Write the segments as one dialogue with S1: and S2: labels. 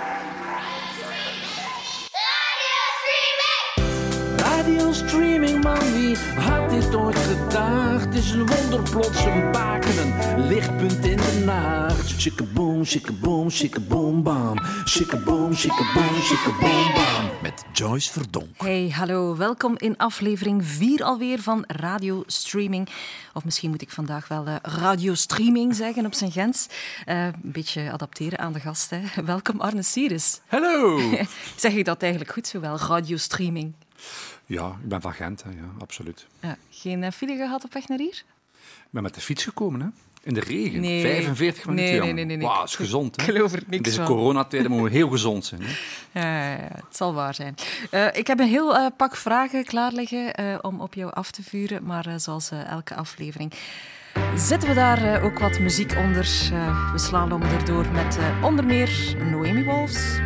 S1: Radio is een wonder, plots een baken, een lichtpunt in de nacht. Shikkaboom, shikkaboom, shikkaboom, bam. Shikkaboom, shikkaboom, shikkaboom, bam. Met Joyce Verdonk.
S2: Hey, hallo. Welkom in aflevering 4 alweer van Radio Streaming. Of misschien moet ik vandaag wel uh, Radio Streaming zeggen op zijn Gens. Uh, een beetje adapteren aan de gast. Hè. Welkom Arne Sirius.
S3: Hallo.
S2: zeg ik dat eigenlijk goed zo wel, Radio Streaming?
S3: Ja, ik ben van Gent, hè, ja, absoluut.
S2: Ja, geen uh, file gehad op weg naar hier?
S3: Ik ben met de fiets gekomen, hè. In de regen.
S2: Nee.
S3: 45 minuten.
S2: Nee, nee, nee. nee,
S3: is gezond, hè.
S2: Ik geloof er niks
S3: In deze coronatijden moeten we heel gezond zijn, hè.
S2: Ja, ja, ja, het zal waar zijn. Uh, ik heb een heel uh, pak vragen klaar liggen uh, om op jou af te vuren, maar zoals elke aflevering zetten we daar ook wat muziek onder. we slaan erdoor met onder meer Noemi Wolfs.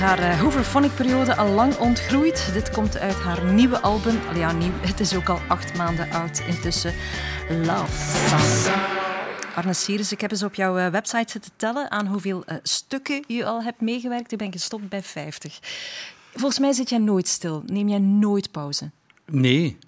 S2: Haar uh, Hooverphonic-periode al lang ontgroeid. Dit komt uit haar nieuwe album. Al ja, nieuw. Het is ook al acht maanden oud intussen. Love Song. Arne Sirius, ik heb eens op jouw uh, website zitten tellen aan hoeveel uh, stukken je al hebt meegewerkt. Ik ben gestopt bij 50. Volgens mij zit jij nooit stil. Neem jij nooit pauze?
S3: Nee.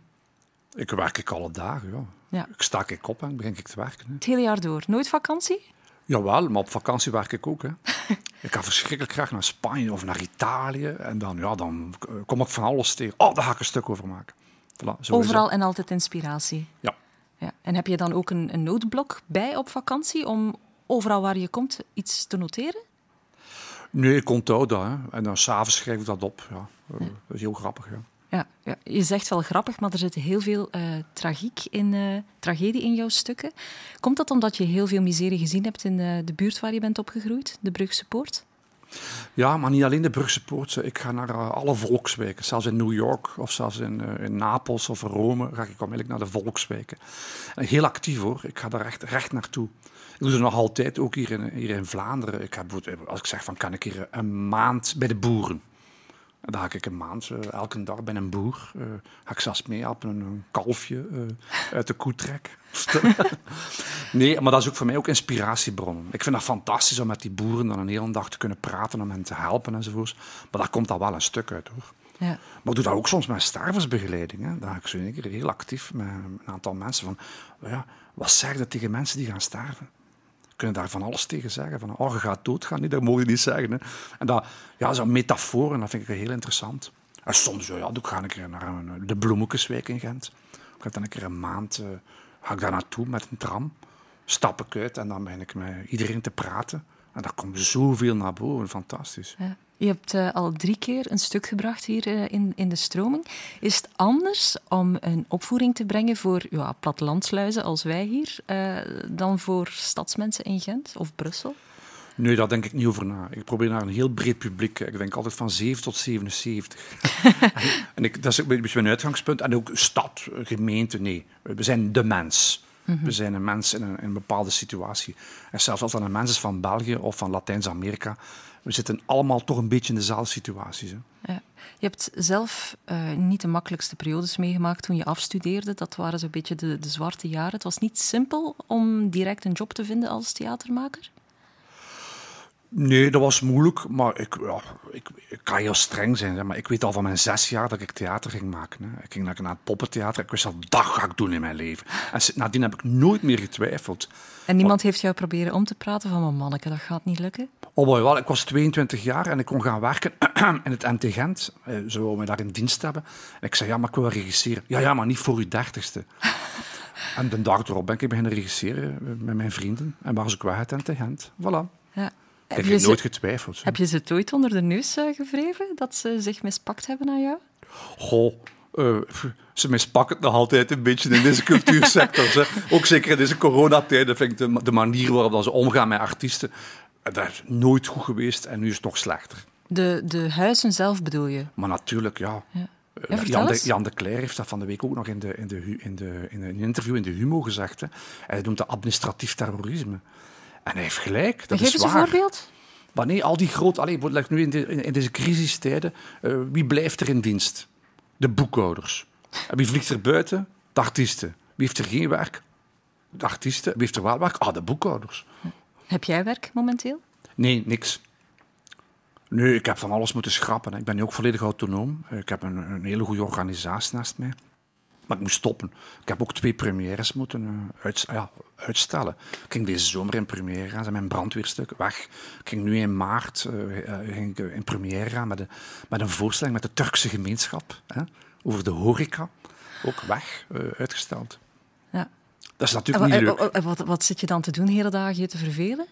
S3: Ik werk ik alle dagen, ja.
S2: ja.
S3: Ik sta ik op en begin ik te werken. Hè.
S2: Het hele jaar door. Nooit vakantie?
S3: Jawel, maar op vakantie werk ik ook. Hè. ik ga verschrikkelijk graag naar Spanje of naar Italië. En dan, ja, dan kom ik van alles tegen. Oh, daar ga ik een stuk over maken. Voilà, zo
S2: Overal en altijd inspiratie.
S3: Ja.
S2: ja. En heb je dan ook een, een noodblok bij op vakantie om overal waar je komt iets te noteren?
S3: Nee, ik onthoud dat. Hè. En dan s'avonds schrijf ik dat op. Ja. ja. Dat is heel grappig. Ja.
S2: Ja, ja, je zegt wel grappig, maar er zit heel veel uh, tragiek in, uh, tragedie in jouw stukken. Komt dat omdat je heel veel miserie gezien hebt in de, de buurt waar je bent opgegroeid, de Brugse Poort?
S3: Ja, maar niet alleen de Brugse Poort. Ik ga naar alle volkswijken. Zelfs in New York of zelfs in, in Napels of Rome ga ik onmiddellijk naar de volkswijken. En heel actief hoor. Ik ga daar echt recht naartoe. Ik doe het nog altijd, ook hier in, hier in Vlaanderen. Ik heb, als ik zeg van kan ik hier een maand bij de boeren. Dan ga ik een maand, uh, elke dag bij een boer. Uh, ga ik zelfs mee op een, een kalfje uh, uit de koe trek. nee, maar dat is ook voor mij ook inspiratiebron. Ik vind dat fantastisch om met die boeren dan een hele dag te kunnen praten, om hen te helpen enzovoorts. Maar daar komt dat wel een stuk uit hoor. Ja. Maar ik doe dat ook soms met stervensbegeleiding. Hè. Dan ga ik zo een keer heel actief met een aantal mensen van, ja, wat zeg je tegen mensen die gaan sterven? Kunnen daar van alles tegen zeggen. Van, oh, je gaat doodgaan. Nee, dat mogen je niet zeggen. Hè. En dat, ja, zo'n metafoor, en dat vind ik heel interessant. En soms, ja, ik ga een keer naar een, de Bloemekeswijk in Gent. Ik ga dan een keer een maand, uh, ga ik daar naartoe met een tram. Stap ik uit en dan ben ik met iedereen te praten. En daar komt zoveel naar boven. Fantastisch. Ja.
S4: Je hebt uh, al drie keer een stuk gebracht hier uh, in, in de stroming. Is het anders om een opvoering te brengen voor ja, plattelandsluizen als wij hier, uh, dan voor stadsmensen in Gent of Brussel?
S3: Nee, daar denk ik niet over na. Ik probeer naar een heel breed publiek. Ik denk altijd van 7 tot 77. en ik, dat is een beetje mijn uitgangspunt. En ook stad, gemeente, nee. We zijn de mens. Mm -hmm. We zijn een mens in een, in een bepaalde situatie. En zelfs als dat een mens is van België of van Latijns-Amerika, we zitten allemaal toch een beetje in dezelfde situaties.
S4: Ja. Je hebt zelf uh, niet de makkelijkste periodes meegemaakt toen je afstudeerde. Dat waren zo'n beetje de, de zwarte jaren. Het was niet simpel om direct een job te vinden als theatermaker?
S3: Nee, dat was moeilijk, maar ik, ja, ik, ik kan heel streng zijn. Maar ik weet al van mijn zes jaar dat ik theater ging maken. Hè. Ik ging naar, het poppentheater. Ik wist al, dat ga ik doen in mijn leven. En nadien heb ik nooit meer getwijfeld.
S4: En niemand heeft jou proberen om te praten van, mijn manneke, dat gaat niet lukken?
S3: Oh, wel, ik was 22 jaar en ik kon gaan werken in het NT Gent. Eh, ze wilden mij daar in dienst hebben. En ik zei, ja, maar ik wil regisseren. Ja, ja, maar niet voor uw dertigste. en de dag erop ben ik beginnen regisseren eh, met mijn vrienden. En was ik weg uit NT Gent. Voilà. Ja. Ik heb, je nooit getwijfeld.
S4: Heb je ze ooit onder de neus uh, gevreven dat ze zich mispakt hebben aan jou?
S3: Goh, uh, ze mispakken het nog altijd een beetje in deze cultuursector. Ook zeker in deze coronatijden vind ik de, de manier waarop ze omgaan met artiesten dat is nooit goed geweest en nu is het nog slechter.
S4: De, de huizen zelf bedoel je?
S3: Maar natuurlijk, ja. ja. ja Jan, de, Jan de Cler heeft dat van de week ook nog in, de, in, de, in, de, in een interview in de Humo gezegd. Hè. Hij noemt dat administratief terrorisme. En hij heeft gelijk, dat
S4: Geef
S3: is waar.
S4: een voorbeeld.
S3: Maar nee, al die grote... Allee, nu in, de, in, deze crisistijden, uh, wie blijft er in dienst? De boekhouders. En wie vliegt er buiten? De artiesten. Wie heeft er geen werk? De artiesten. Wie heeft er wel werk? Ah, de boekhouders.
S4: Heb jij werk momenteel?
S3: Nee, niks. Nee, ik heb van alles moeten schrappen. Ik ben nu ook volledig autonoom. Ik heb een, een hele goede organisatie naast mij. Maar ik moest stoppen. Ik heb ook twee premières moeten uh, ja, uitstellen. Ik ging deze zomer in première gaan, zijn mijn brandweerstuk weg. Ik ging nu in maart uh, ging in première gaan met, de, met een voorstelling met de Turkse gemeenschap hè, over de horeca. Ook weg, uitgesteld. Ja. Dat is natuurlijk niet leuk.
S4: Wat, wat zit je dan te doen, hele dagen je te vervelen?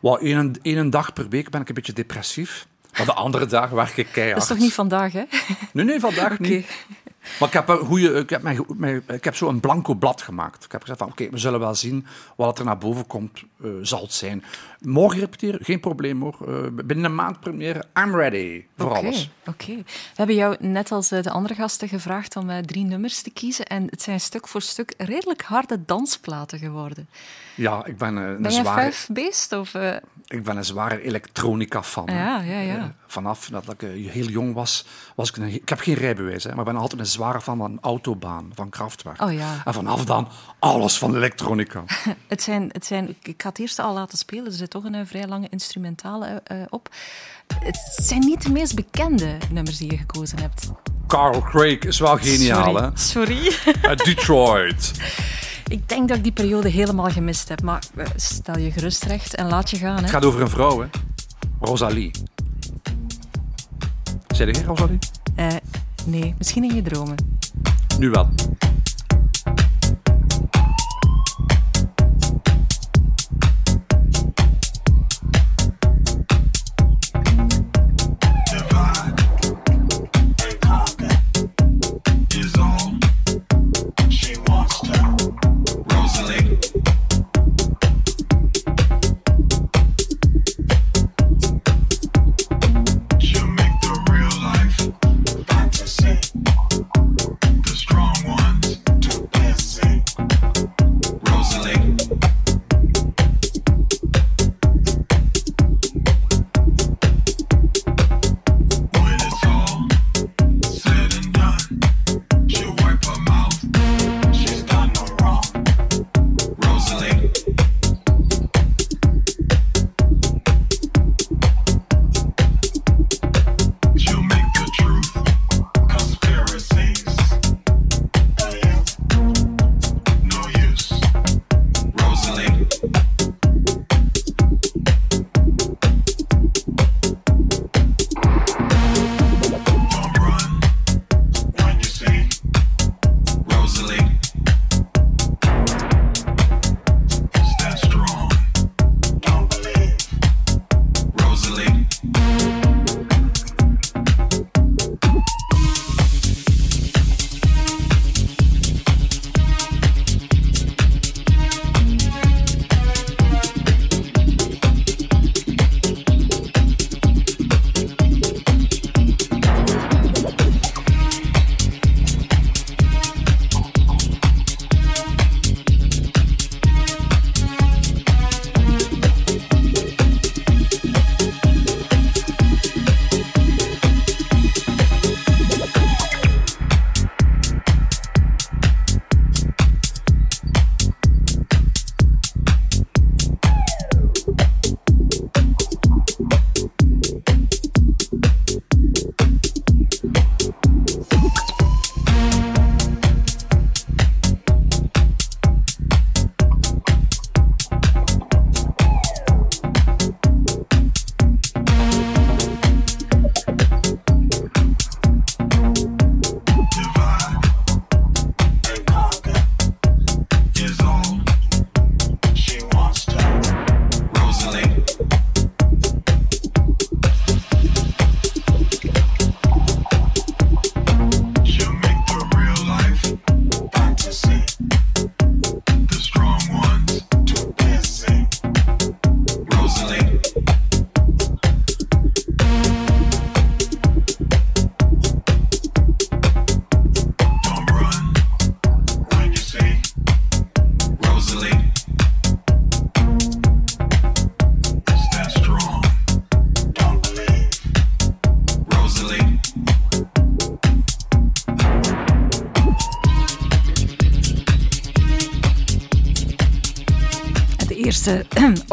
S3: Well, één, één dag per week ben ik een beetje depressief. Maar de andere dagen werk ik keihard.
S4: Dat is toch niet vandaag, hè?
S3: Nee, nee, vandaag okay. niet. Maar ik heb, een goede, ik heb, mijn, mijn, ik heb zo een blanco blad gemaakt. Ik heb gezegd van, oké, we zullen wel zien wat er naar boven komt, uh, zal het zijn. Morgen repeteren, geen probleem hoor. Uh, binnen een maand première, I'm ready voor
S4: okay,
S3: alles.
S4: Oké. We hebben jou net als de andere gasten gevraagd om uh, drie nummers te kiezen. En het zijn stuk voor stuk redelijk harde dansplaten geworden.
S3: Ja, ik ben een
S4: ben
S3: zware...
S4: vijf beest? Of,
S3: Ik ben een zware elektronica-fan.
S4: Ja, ja, ja.
S3: vanaf dat ik heel jong was, was ik een... Ik heb geen rijbewijs, hè, maar ik ben altijd een zware fan van Autobaan, van Kraftwerk.
S4: Oh, ja.
S3: En vanaf dan alles van elektronica.
S4: het zijn, het zijn, ik ga het eerst al laten spelen, er zit toch een, vrij lange instrumentale uh, op. Het zijn niet de meest bekende nummers die je gekozen hebt.
S3: Carl Craig is wel geniaal,
S4: Sorry.
S3: hè?
S4: Sorry.
S3: Uh, Detroit.
S4: Ik denk dat ik die periode helemaal gemist heb, maar uh, stel je gerust recht en laat je gaan. Hè.
S3: Het gaat over een vrouw, hè? Rosalie. Zei je Rosalie?
S4: Nee, misschien in je dromen.
S3: Nu wel.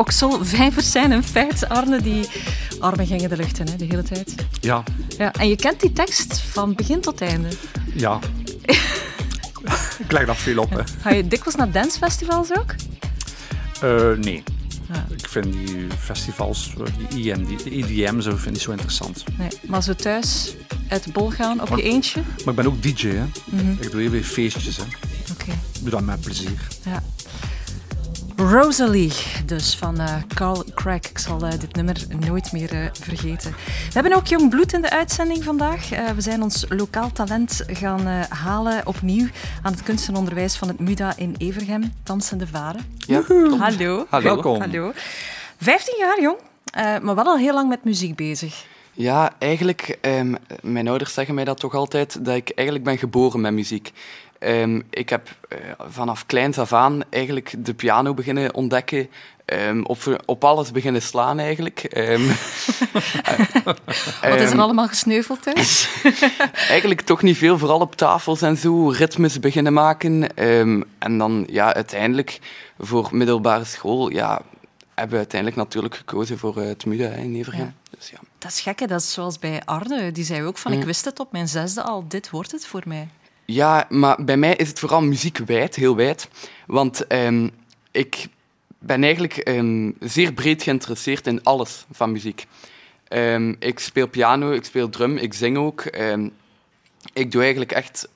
S4: Okselvijvers zijn een feit, Arne. Die armen gingen de lucht in, hè, de hele tijd.
S3: Ja.
S4: ja. En je kent die tekst van begin tot einde.
S3: Ja. ik leg dat veel op. Hè.
S4: Ga je dikwijls naar dancefestivals ook?
S3: Uh, nee. Ja. Ik vind die festivals, die EM, die EDM, zo, vind ik zo interessant.
S4: Nee, maar zo thuis uit de bol gaan op je eentje?
S3: Maar ik ben ook DJ, hè. Mm -hmm. Ik doe even feestjes, hè.
S4: Oké. Okay.
S3: Ik doe dat met plezier.
S4: Ja. Rosalie, dus van uh, Carl Craig. Ik zal uh, dit nummer nooit meer uh, vergeten. We hebben ook jong bloed in de uitzending vandaag. we zijn ons lokaal talent gaan halen opnieuw aan het kunstenonderwijs van het MUDA in Evergem, Dansende Varen.
S5: Ja,
S4: Hallo.
S3: Hallo.
S4: Welkom. Hallo. 15 jaar jong, maar wel al heel lang met muziek bezig.
S5: Ja, eigenlijk, um, mijn ouders zeggen mij dat toch altijd, dat ik eigenlijk ben geboren met muziek. Um, ik heb uh, vanaf kleins af aan eigenlijk de piano beginnen ontdekken. Um, op, op alles beginnen slaan eigenlijk. Um,
S4: Wat is er allemaal gesneuveld thuis?
S5: eigenlijk toch niet veel, vooral op tafels en zo, ritmes beginnen maken. en dan ja, uiteindelijk voor middelbare school ja, hebben we uiteindelijk natuurlijk gekozen voor uh, het MUDA in Evergem. Ja. Dus, ja.
S4: Dat is gek, dat is zoals bij Arne. Die zei ook van, ik wist het op mijn zesde al, dit wordt het voor mij.
S5: Ja, maar bij mij is het vooral muziekwijd, heel wijd. Want um, ik ben eigenlijk um, zeer breed geïnteresseerd in alles van muziek. Um, ik speel piano, ik speel drum, ik zing ook. ik doe eigenlijk echt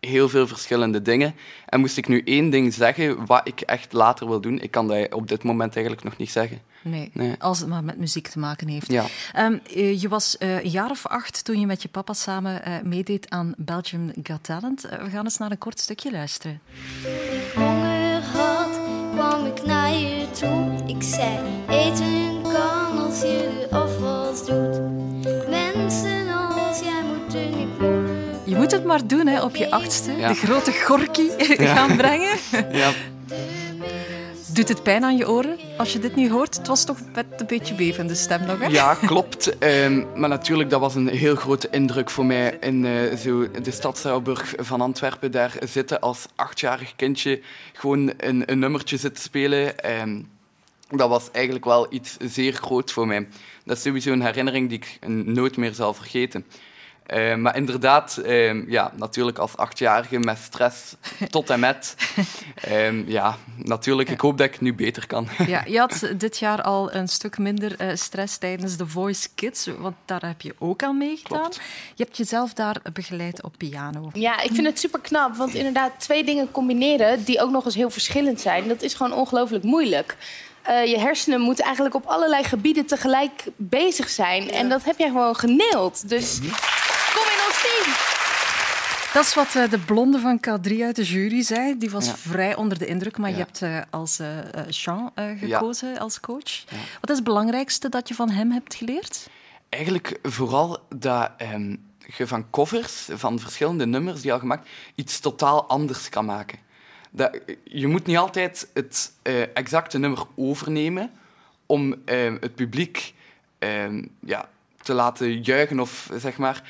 S5: heel veel verschillende dingen. En moest ik nu één ding zeggen wat ik echt later wil doen, ik kan dat op dit moment eigenlijk nog niet zeggen.
S4: Nee, nee. als het maar met muziek te maken heeft.
S5: Ja.
S4: Um, je was uh, een jaar of acht toen je met je papa samen uh, meedeed aan Belgium Got Talent. Uh, we gaan eens naar een kort stukje luisteren.
S6: Toen ik honger had, kwam ik naar je toe. Ik zei, eten kan als je de afwas doet. Mensen
S4: moet het maar doen hè, op je achtste. Ja. De grote gorkie gaan brengen.
S5: Ja.
S4: Doet het pijn aan je oren als je dit nu hoort? Het was toch met een beetje bevende stem nog, hè?
S5: Ja, klopt. um, maar natuurlijk, dat was een heel grote indruk voor mij in uh, zo de van Antwerpen. Daar zitten als achtjarig kindje gewoon een, een nummertje zitten spelen. Um, dat was eigenlijk wel iets zeer groot voor mij. Dat is sowieso een herinnering die ik nooit meer zal vergeten. Uh, maar inderdaad, uh, ja, natuurlijk als achtjarige met stress tot en met. Uh, ja, natuurlijk, ik hoop dat ik nu beter kan.
S4: ja, je had dit jaar al een stuk minder eh, stress tijdens The Voice Kids, want daar heb je ook aan meegedaan. Je hebt jezelf daar begeleid op piano.
S7: Ja, ik vind het super knap, want inderdaad twee dingen combineren die ook nog eens heel verschillend zijn, dat is gewoon ongelooflijk moeilijk. Uh, je hersenen moeten eigenlijk op allerlei gebieden tegelijk bezig zijn. Ja. En dat heb jij gewoon geneeld. Dus kom in ons team.
S4: Dat is wat uh, de blonde van K3 uit de jury zei. Die was ja. vrij onder de indruk, maar ja. je hebt uh, als Jean gekozen als coach. Wat is het belangrijkste dat je van hem hebt geleerd?
S5: Eigenlijk vooral dat um, je van covers, van verschillende nummers die al gemaakt, iets totaal anders kan maken dat, je moet niet altijd het uh, exacte nummer overnemen om uh, het publiek uh, ja, te laten juichen of zeg maar.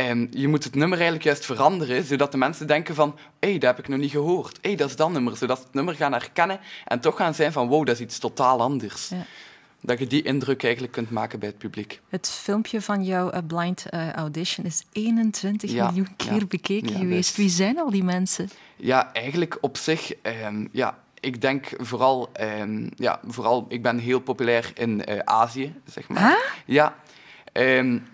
S5: En je moet het nummer eigenlijk juist veranderen, zodat de mensen denken van hé, hey, dat heb ik nog niet gehoord. Hé, hey, dat is dat nummer. Zodat ze het nummer gaan herkennen en toch gaan zijn van wow, dat is iets totaal anders. Ja dat je die indruk eigenlijk kunt maken bij het publiek.
S4: Het filmpje van jouw blind uh, audition is 21 ja, miljoen keer ja, bekeken geweest. Wie zijn al die mensen?
S5: Ja, eigenlijk op zich, um, ja, ik denk vooral, um, ja, vooral, ik ben heel populair in uh, Azië, zeg maar.
S4: Huh?
S5: Ja. Um,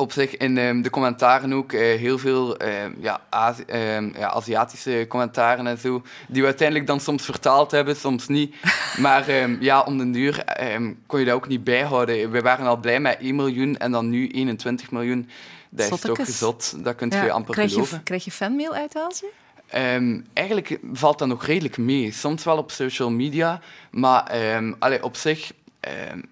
S5: op zich in um, de commentaren ook uh, heel veel uh, ja, Azi uh, ja, Aziatische commentaren en zo, die we uiteindelijk dan soms vertaald hebben, soms niet. Maar um, ja, om den duur um, kon je dat ook niet bijhouden. We waren al blij met 1 miljoen en dan nu 21 miljoen. Dat
S4: Zottekes.
S5: is toch gezot, dat kunt
S4: ja.
S5: je amper
S4: krijg
S5: geloven.
S4: Je, krijg je fanmail uit Azië?
S5: Um, eigenlijk valt dat nog redelijk mee. Soms wel op social media, maar um, allee, op zich,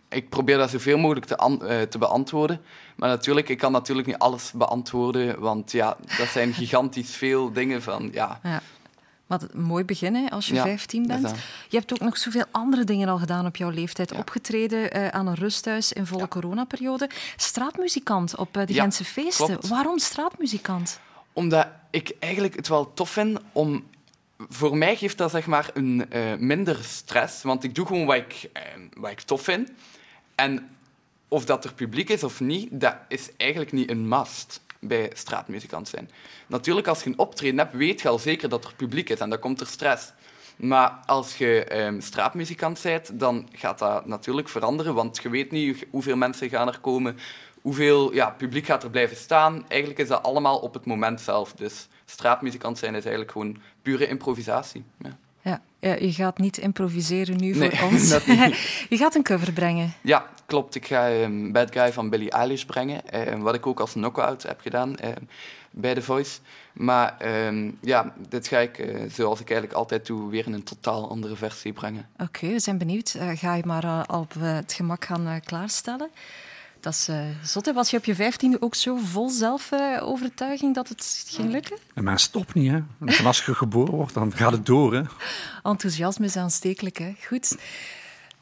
S5: ik probeer dat zoveel mogelijk te, uh, te beantwoorden. Maar natuurlijk, ik kan natuurlijk niet alles beantwoorden, want ja, dat zijn gigantisch veel dingen van, ja...
S4: ja. Wat een mooi begin hè, als je
S5: Ja,
S4: 15 bent. Je hebt ook nog zoveel andere dingen al gedaan op jouw leeftijd. Opgetreden eh, aan een rusthuis in volle coronaperiode. Straatmuzikant op eh, de Gentse feesten.
S5: klopt.
S4: Waarom straatmuzikant?
S5: Omdat ik eigenlijk het wel tof vind om voor mij geeft dat zeg maar een eh, minder stress, want ik doe gewoon wat ik, eh, wat ik tof vind. En of dat er publiek is of niet, dat is eigenlijk niet een must bij straatmuzikant zijn. Natuurlijk, als je een optreden hebt, weet je al zeker dat er publiek is en dan komt er stress. Maar als je ehm, straatmuzikant bent, dan gaat dat natuurlijk veranderen, want je weet niet hoeveel mensen gaan er komen, hoeveel ja, publiek gaat er blijven staan. Eigenlijk is dat allemaal op het moment zelf. Dus straatmuzikant zijn is eigenlijk gewoon pure improvisatie. Ja.
S4: Ja, ja, je gaat niet improviseren nu
S5: Nee,
S4: voor ons. je gaat een cover brengen.
S5: Ja, klopt. Ik ga ehm, Bad Guy van Billie Eilish brengen. ehm, wat ik ook als knockout heb gedaan ehm, bij The Voice. Maar ja, dit ga ik, eh, zoals ik eigenlijk altijd doe, weer in een totaal andere versie brengen.
S4: Oké, we zijn benieuwd. Eh, ga je maar eh, op het gemak gaan klaarstellen. Dat is eh zot. hè? Was je op je vijftiende ook zo vol zelfovertuiging dat het ging lukken?
S3: En men stopt niet, hè. En als je geboren wordt, dan gaat het door, hè.
S4: Enthousiasme is aanstekelijk, hè? Goed.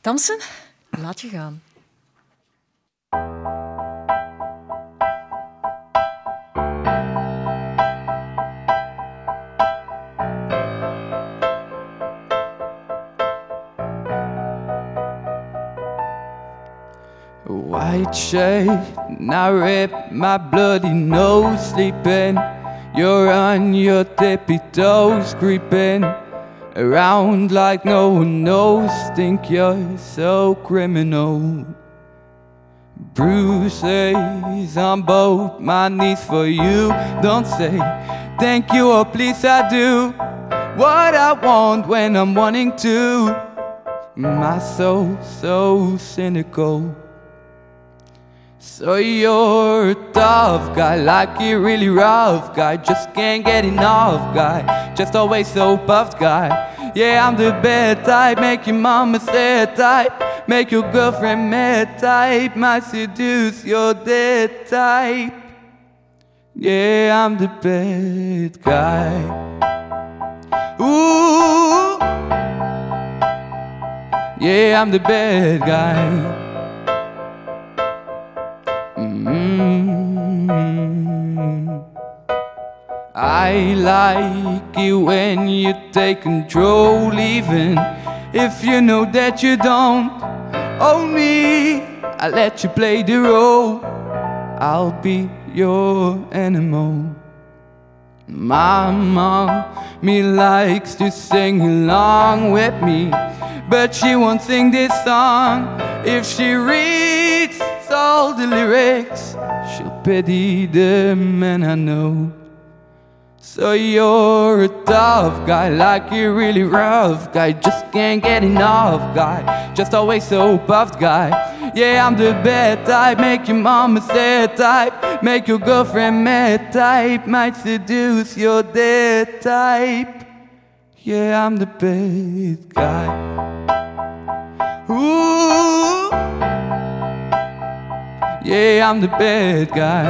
S4: Damsen, laat je gaan.
S8: White shade, and I rip my bloody nose, sleeping. You're on your tippy toes, creeping around like no one knows. Think you're so criminal. Bruises on both my knees for you. Don't say thank you or please I do what I want when I'm wanting to. My soul so cynical. So you're a tough guy, like you really rough guy. Just can't get enough guy. Just always so puffed guy. Yeah, I'm the bad type, make your mama sad type, make your girlfriend mad type. Might seduce your dead type. Yeah, I'm the bad guy. Ooh. Yeah, I'm the bad guy. Mm. I like it when you take control, even if you know that you don't own me. I let you play the role, I'll be your animal. My mom, mommy likes to sing along with me, but she won't sing this song if she reads all the lyrics. She'll pity the man I know. So you're a tough guy, like you're really rough guy. Just can't get enough guy. Just always so puffed guy. Yeah, I'm the bad type, make your mama sad type, make your girlfriend mad type, might seduce your dead type. Yeah, I'm the bad guy. Ooh. Yeah, I'm the bad guy.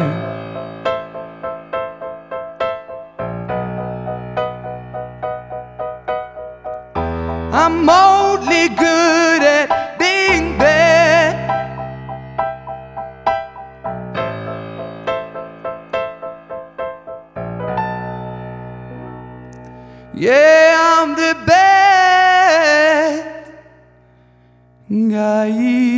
S8: I'm only good at being bad. Yeah, I'm the bad guy.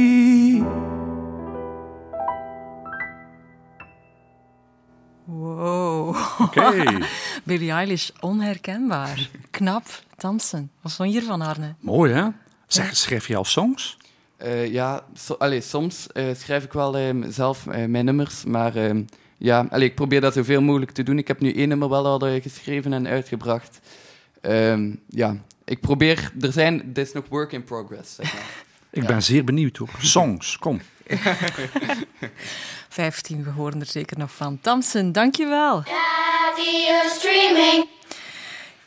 S4: Billie Eilish, onherkenbaar. Knap, dansen. Wat vond je ervan, Arne?
S3: Mooi, hè? Zeg, schrijf je al songs?
S5: Eh, ja, so, allee, soms eh, schrijf ik wel ehm, zelf eh, mijn nummers, maar ehm, ja, allee, ik probeer dat zoveel mogelijk te doen. Ik heb nu één nummer wel al geschreven en uitgebracht. Ehm, ja, ik probeer, er zijn, het is nog work in progress. Zeg maar.
S3: Ik ben zeer benieuwd, hoor. Songs, kom.
S4: 15, we horen er zeker nog van. Tamsen, dankjewel.
S6: Radio streaming.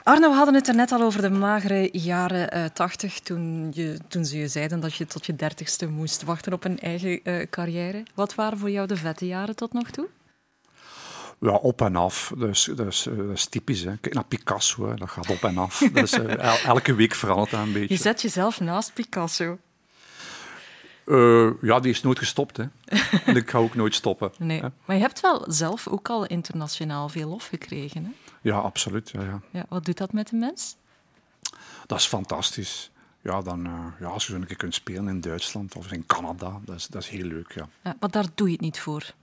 S4: Arno, we hadden het er net al over de magere jaren eh 80, toen, je, toen ze je zeiden dat je tot je dertigste moest wachten op een eigen eh, carrière. Wat waren voor jou de vette jaren tot nog toe?
S3: Ja, op en af. Dus, dus, eh, dat is typisch. Hè. Kijk naar Picasso, hè. dat gaat op en af. Dus, eh, el- elke week verandert dat een beetje.
S4: Je zet jezelf naast Picasso.
S3: Eh, ja, die is nooit gestopt. Hè. En ik ga ook nooit stoppen.
S4: Nee,
S3: hè.
S4: maar je hebt wel zelf ook al internationaal veel lof gekregen. Hè?
S3: Ja, absoluut. Ja, ja.
S4: Ja, wat doet dat met een mens?
S3: Dat is fantastisch. Ja, dan, eh, ja, als je zo een keer kunt spelen in Duitsland of in Canada, dat is, dat is heel leuk, ja.
S4: Ja, maar daar doe je het niet voor.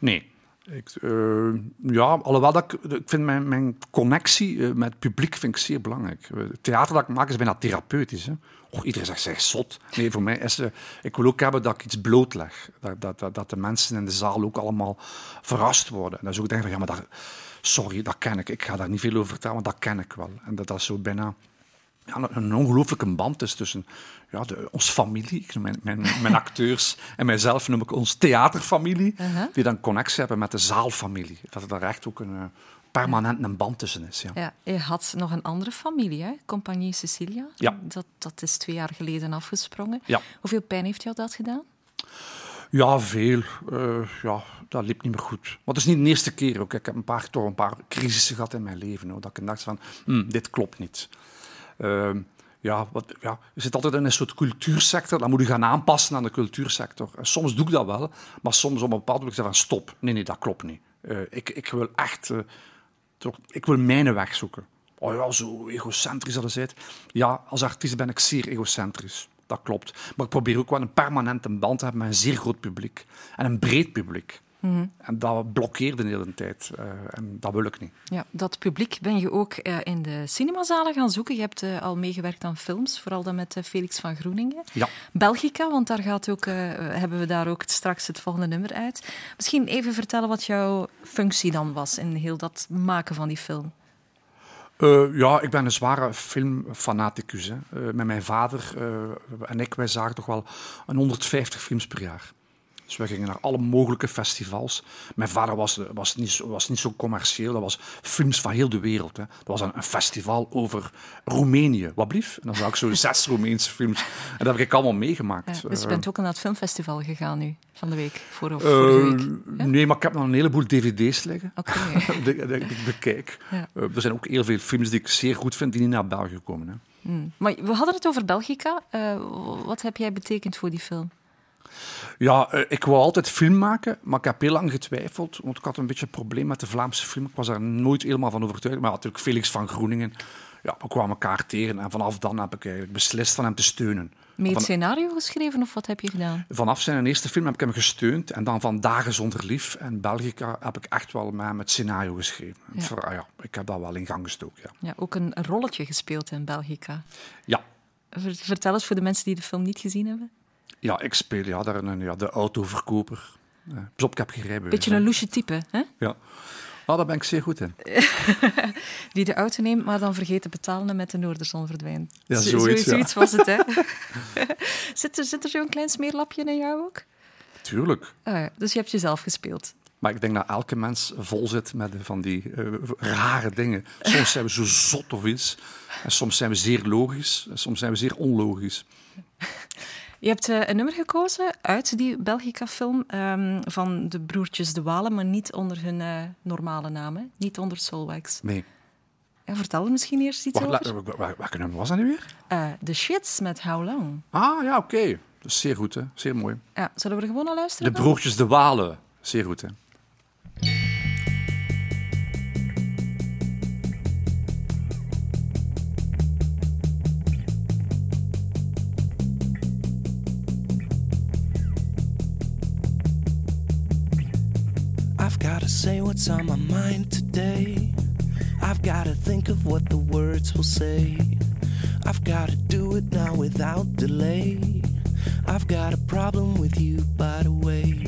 S3: Nee. Ik, eh, ja, alhoewel dat ik, ik vind mijn, mijn connectie met het publiek vind ik zeer belangrijk. Het theater dat ik maak is bijna therapeutisch. Hè. Oh, iedereen zegt, zeg zot. Nee, voor mij is het... Ik wil ook hebben dat ik iets blootleg. Dat, dat, dat, dat de mensen in de zaal ook allemaal verrast worden. En dan zou ik denken van, ja, maar dat, sorry, dat ken ik. Ik ga daar niet veel over vertellen, maar dat ken ik wel. En dat dat zo bijna ja, een- ongelooflijke band is tussen ja, de, ons familie, ik noem mijn, mijn, mijn acteurs en mijzelf noem ik ons theaterfamilie, die dan connectie hebben met de zaalfamilie. Dat er daar echt ook een permanent een band tussen is. Ja.
S4: Ja, je had nog een andere familie, hè? Compagnie Cecilia.
S3: Ja.
S4: Dat, dat is twee jaar geleden afgesprongen.
S3: Ja.
S4: Hoeveel pijn heeft jou dat gedaan?
S3: Ja, veel. Eh, ja, dat liep niet meer goed. Maar het is niet de eerste keer ook. Ik heb een paar, toch een paar crisissen gehad in mijn leven. Hoor, dat ik dacht van, hm, dit klopt niet. Ehm, ja, wat, ja, je zit altijd in een soort cultuursector. Dan moet je gaan aanpassen aan de cultuursector. En soms doe ik dat wel. Maar soms op een bepaald moment zeg ik van, stop. Nee, nee, dat klopt niet. Eh, ik, ik wil echt... ik wil mijn weg zoeken. Oh ja, zo egocentrisch dat. Ja, als artiest ben ik zeer egocentrisch. Dat klopt. Maar ik probeer ook wel een permanente band te hebben met een zeer groot publiek. En een breed publiek. En dat blokkeerde de hele tijd. eh, en dat wil ik niet.
S4: Ja, dat publiek ben je ook eh, in de cinemazalen gaan zoeken. Je hebt eh, al meegewerkt aan films, vooral dan met Felix van Groeningen.
S3: Ja.
S4: Belgica, want daar gaat ook, hebben we daar ook straks het volgende nummer uit. Misschien even vertellen wat jouw functie dan was in heel dat maken van die film.
S3: Ja, ik ben een zware filmfanaticus. Hè. Met mijn vader en ik, wij zagen toch wel een 150 films per jaar. Dus we gingen naar alle mogelijke festivals. Mijn vader was, was, niet, zo- was niet zo commercieel. Dat was films van heel de wereld. Hè. Dat was een, een festival over Roemenië. Wat blief? En dan zag ik zo zes Roemeense films. En dat heb ik allemaal meegemaakt.
S4: Ja, dus je
S3: Eh,
S4: bent ook naar het filmfestival gegaan nu, van de week, voor of
S3: eh,
S4: vorige week.
S3: Nee, maar ik heb nog een heleboel dvd's liggen.
S4: Oké.
S3: die, die- die ik bekijk.
S4: Ja.
S3: Eh, er zijn ook heel veel films die ik zeer goed vind die niet naar België komen. Hè.
S4: Hmm. Maar we hadden het over Belgica. Eh, wat heb jij betekend voor die film?
S3: Ja, eh, ik wou altijd film maken, maar ik heb heel lang getwijfeld. Want ik had een beetje een probleem met de Vlaamse film. Ik was daar nooit helemaal van overtuigd. Maar natuurlijk Felix van Groeningen. Ja, we kwamen elkaar tegen. En vanaf dan heb ik eigenlijk beslist van hem te steunen.
S4: Mee het scenario geschreven of wat heb je gedaan?
S3: Vanaf zijn eerste film heb ik hem gesteund. En dan van Dagen zonder lief en Belgica heb ik echt wel met hem het scenario geschreven.
S4: Ja.
S3: Voor- ah ja, ik heb dat wel in gang gestoken. Ja,
S4: Ja, ook een rolletje gespeeld in Belgica.
S3: ja.
S4: Ver- Vertel eens voor de mensen die de film niet gezien hebben.
S3: Ja ik speel ja, daar een, ja, de autoverkoper. Pas op, ik heb geen rijbewijs.
S4: Beetje een loesje type, hè?
S3: Ja. Ah, daar ben ik zeer goed in.
S4: die de auto neemt, maar dan vergeet te betalen en met de Noorderzon verdwijnt.
S3: Ja,
S4: Zo-
S3: zoiets, ja.
S4: zoiets was het, hè? zit er, zit er zo'n klein smeerlapje in jou ook?
S3: Tuurlijk.
S4: Ah, ja. Dus je hebt jezelf gespeeld.
S3: Maar ik denk dat elke mens vol zit met van die eh, rare dingen. Soms zijn we zo zot of iets. En soms zijn we zeer logisch. En soms zijn we zeer onlogisch.
S4: Je hebt eh, een nummer gekozen uit die Belgica-film ehm, van de broertjes De Walen, maar niet onder hun eh, normale naam, hè? niet onder Solwax.
S3: Nee.
S4: Ja, vertel er misschien eerst iets
S3: Wacht,
S4: over.
S3: welke nummer was dat nu weer?
S4: Eh, The Shits met How Long.
S3: Ah, ja, oké. Zeer goed, hè. Zeer mooi.
S4: Ja, zullen we er gewoon naar luisteren?
S3: De broertjes De Walen. Zeer goed, hè.
S9: Say what's on my mind today. I've gotta think of what the words will say. I've gotta do it now without delay. I've got a problem with you, by the way.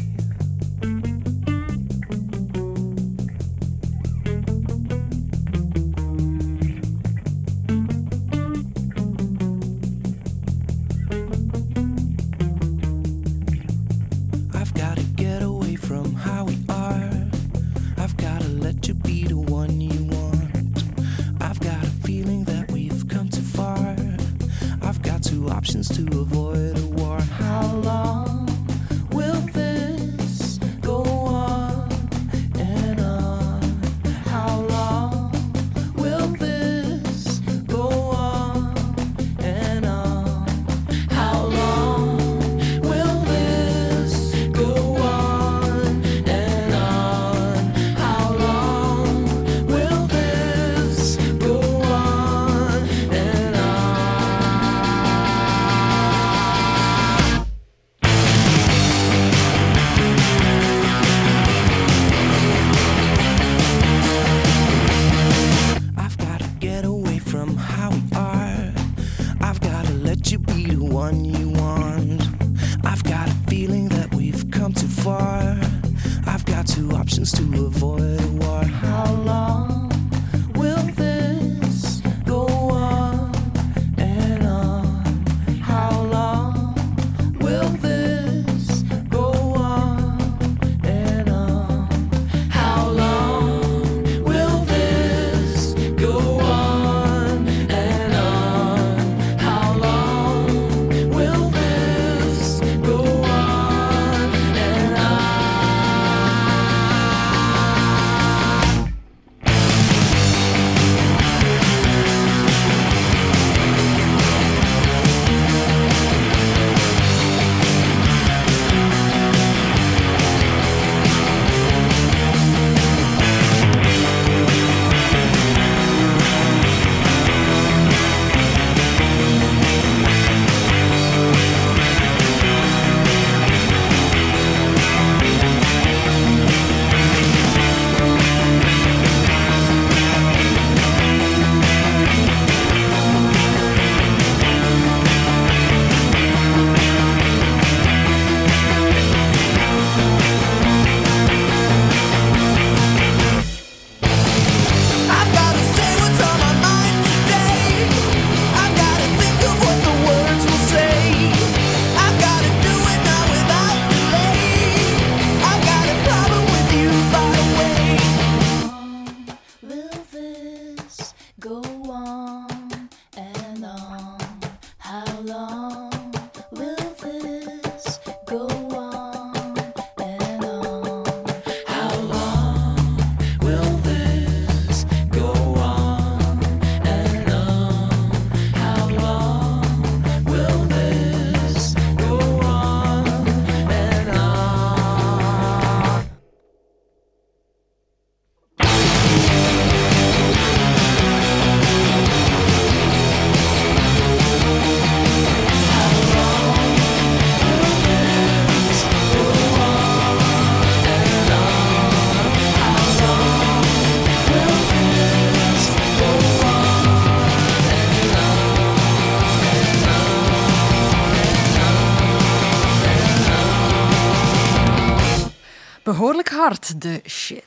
S4: De shit.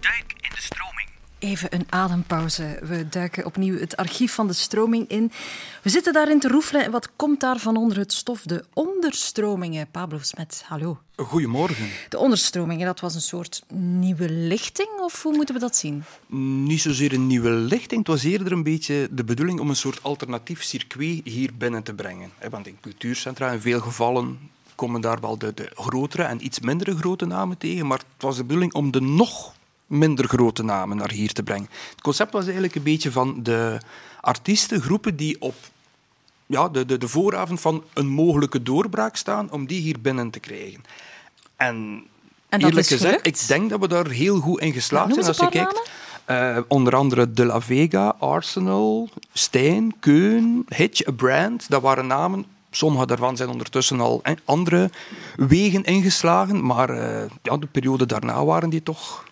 S10: Duik in de stroming.
S4: Even een adempauze. We duiken opnieuw het archief van de stroming in. We zitten daarin te roefelen. En wat komt daar van onder het stof? De onderstromingen. Pablo Smet, hallo.
S11: Goedemorgen.
S4: De onderstromingen, dat was een soort nieuwe lichting? Of hoe moeten we dat zien?
S11: Niet zozeer een nieuwe lichting, het was eerder een beetje de bedoeling om een soort alternatief circuit hier binnen te brengen. hè, Want in cultuurcentra in veel gevallen komen daar wel de, de grotere en iets mindere grote namen tegen, maar het was de bedoeling om de nog minder grote namen naar hier te brengen. Het concept was eigenlijk een beetje van de artiesten, groepen die op ja, de, de, de vooravond van een mogelijke doorbraak staan, om die hier binnen te krijgen. En,
S4: En dat
S11: eerlijk
S4: is
S11: gezegd, ik denk dat we daar heel goed in geslaagd zijn. Als je kijkt, eh, onder andere De La Vega, Arsenal, Stijn, Keun, Hitch, A Brand. Dat waren namen. Sommige daarvan zijn ondertussen al eh, andere wegen ingeslagen. Maar eh, ja, de periode daarna waren die toch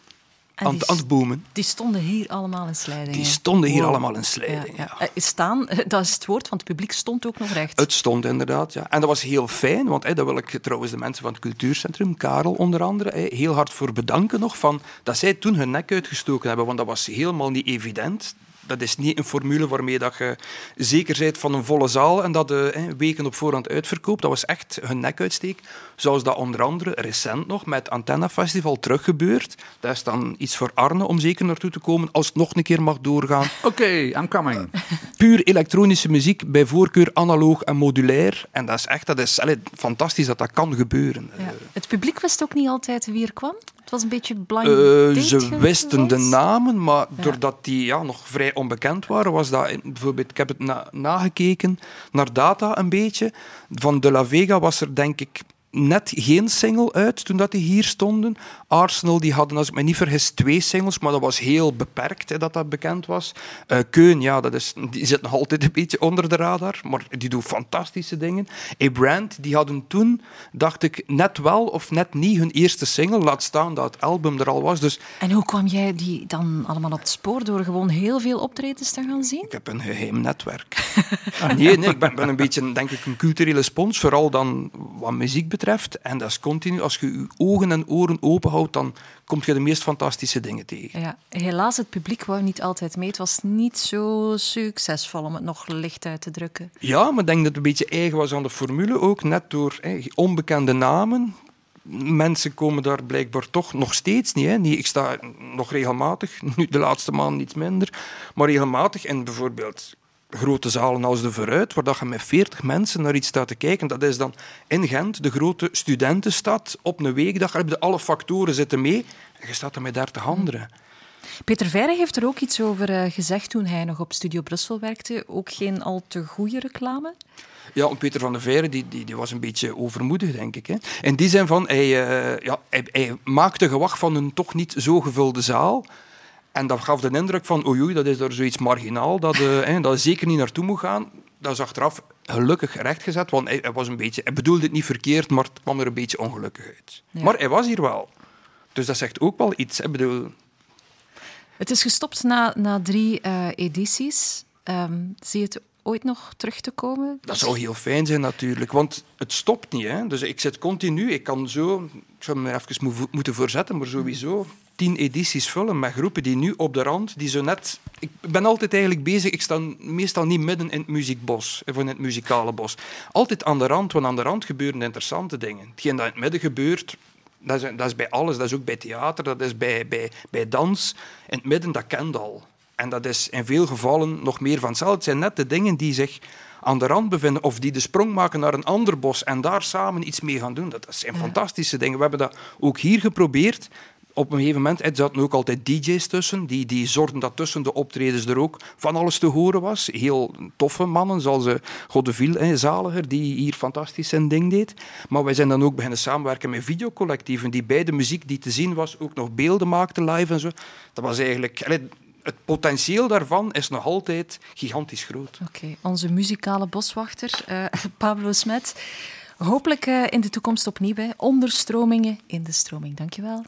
S4: En
S11: aan,
S4: die
S11: aan het boomen.
S4: Die stonden hier allemaal in slijdingen.
S11: Die stonden hier
S4: Wow.
S11: allemaal in slijding.
S4: Ja,
S11: Ja.
S4: Eh, Staan, dat is het woord, want het publiek stond ook nog recht.
S11: Het stond inderdaad, ja. En dat was heel fijn, want daar wil ik trouwens de mensen van het cultuurcentrum, Karel onder andere, heel hard voor bedanken nog, van, dat zij toen hun nek uitgestoken hebben, want dat was helemaal niet evident. Dat is niet een formule waarmee dat je zeker bent van een volle zaal en dat de hè, weken op voorhand uitverkoopt. Dat was echt hun nek uitsteek. Zoals dat onder andere recent nog met Antenna Festival teruggebeurd. Dat is dan iets voor Arne om zeker naartoe te komen als het nog een keer mag doorgaan
S3: Oké, I'm coming.
S11: puur elektronische muziek, bij voorkeur analoog en modulair. En dat is echt dat is, allee, fantastisch dat dat kan gebeuren.
S4: Ja. Het publiek wist ook niet altijd wie er kwam. Het was een beetje blind
S11: Eh, ze wisten de namen, maar doordat die ja, nog vrij onbekend waren, was dat bijvoorbeeld, ik heb het na- nagekeken naar data een beetje. Van De La Vega was er denk ik net geen single uit toen dat die hier stonden. Arsenal die hadden, als ik me niet vergis, twee singles, maar dat was heel beperkt hè, dat dat bekend was. Eh, Keun, ja, dat is, die zit nog altijd een beetje onder de radar, maar die doet fantastische dingen. A Brand, die hadden toen, dacht ik, net wel of net niet hun eerste single. Laat staan dat het album er al was. Dus
S4: En hoe kwam jij die dan allemaal op het spoor door gewoon heel veel optredens te gaan zien?
S11: ik heb een geheim netwerk. nee, nee, ik ben, ben een beetje, denk ik, een culturele spons, vooral dan wat muziek betreft. En dat is continu. Als je je ogen en oren openhoudt, dan kom je de meest fantastische dingen tegen.
S4: Ja, helaas, het publiek wou niet altijd mee. Het was niet zo succesvol om het nog licht uit te drukken.
S11: Ja, maar ik denk dat het een beetje eigen was aan de formule ook, net door onbekende namen. Mensen komen daar blijkbaar toch nog steeds niet. Hè. Niet- Ik sta nog regelmatig, nu de laatste maanden iets minder, maar regelmatig in bijvoorbeeld grote zalen als de Vooruit, waar dat je met 40 mensen naar iets staat te kijken. Dat is dan in Gent, de grote studentenstad, op een weekdag. Daar heb je alle factoren zitten mee en je staat er met 30 anderen.
S4: Peter Verre heeft er ook iets over eh, gezegd toen hij nog op Studio Brussel werkte. Ook geen al te goede reclame.
S11: Ja, Peter van der Veire die, die, die was een beetje overmoedig, denk ik. Hè. In die zin van, hij, eh, ja, hij, hij maakte gewacht van een toch niet zo gevulde zaal. En dat gaf de indruk van, oei, oei dat is daar zoiets marginaal, dat, eh, hè, dat je zeker niet naartoe moet gaan. Dat is achteraf gelukkig rechtgezet, want hij, hij was een beetje, hij bedoelde het niet verkeerd, maar het kwam er een beetje ongelukkig uit.
S4: Ja.
S11: Maar hij was hier wel. Dus dat zegt ook wel iets. Ik bedoel,
S4: Het is gestopt na, na drie eh, edities. Ehm, zie je het ooit nog terug te komen?
S11: Dat zou heel fijn zijn natuurlijk, want het stopt niet. Hè? Dus ik zit continu, ik kan zo, ik zou me even mo- moeten voorzetten, maar sowieso tien edities vullen met groepen die nu op de rand, die zo net... Ik ben altijd eigenlijk bezig, ik sta meestal niet midden in het muziekbos, of in het muzikale bos. Altijd aan de rand, want aan de rand gebeuren interessante dingen. Hetgeen dat in het midden gebeurt, dat is, dat is bij alles. Dat is ook bij theater, dat is bij, bij, bij dans. In het midden, dat kent al. En dat is in veel gevallen nog meer van hetzelfde. Het zijn net de dingen die zich aan de rand bevinden of die de sprong maken naar een ander bos en daar samen iets mee gaan doen. Dat zijn fantastische dingen. We hebben dat ook hier geprobeerd. Op een gegeven moment er zaten ook altijd DJ's tussen. Die, die zorgden dat tussen de optredens er ook van alles te horen was. Heel toffe mannen, zoals uh, Godeville hè, Zaliger, die hier fantastisch zijn ding deed. Maar wij zijn dan ook beginnen samenwerken met videocollectieven die bij de muziek die te zien was ook nog beelden maakten live en zo. Dat was eigenlijk... het potentieel daarvan is nog altijd gigantisch groot.
S4: Oké, onze muzikale boswachter, eh, Pablo Smet. Hopelijk eh, in de toekomst opnieuw. Hè. Onderstromingen in de stroming. Dankjewel.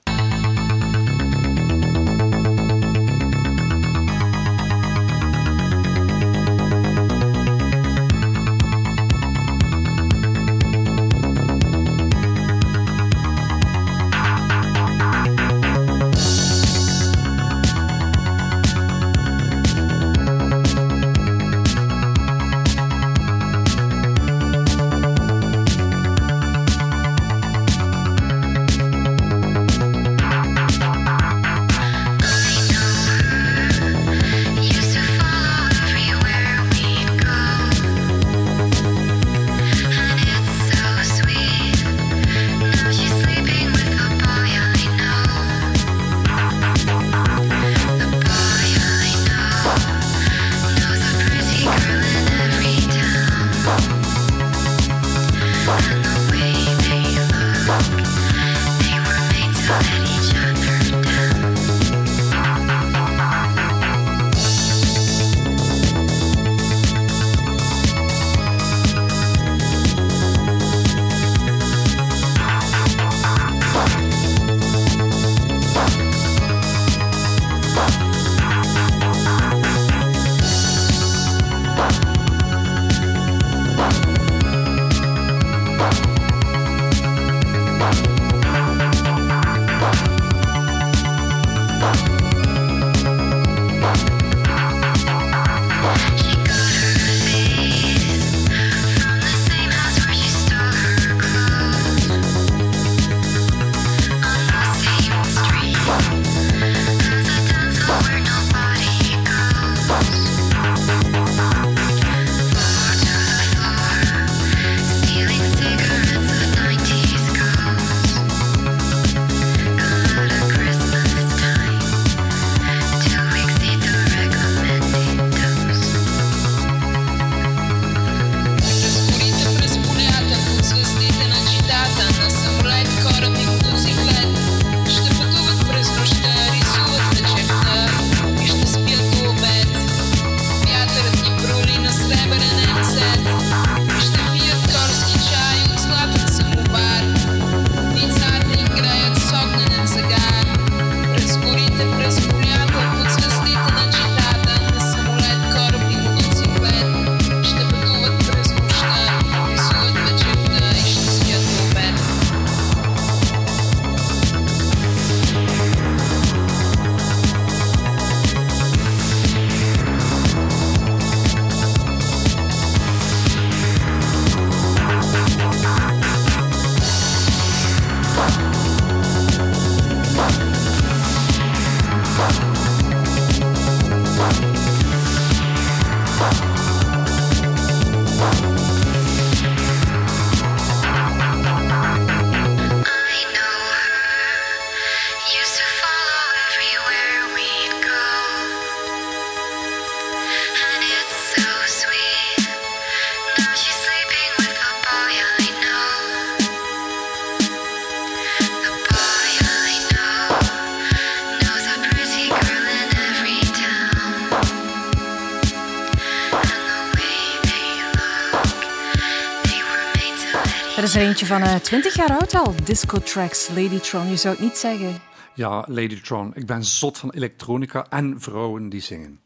S4: Is er eentje van eh 20 jaar oud al. Disco Tracks, Ladytron. Je zou het niet zeggen.
S3: Ja, Ladytron. Ik ben zot van elektronica en vrouwen die zingen.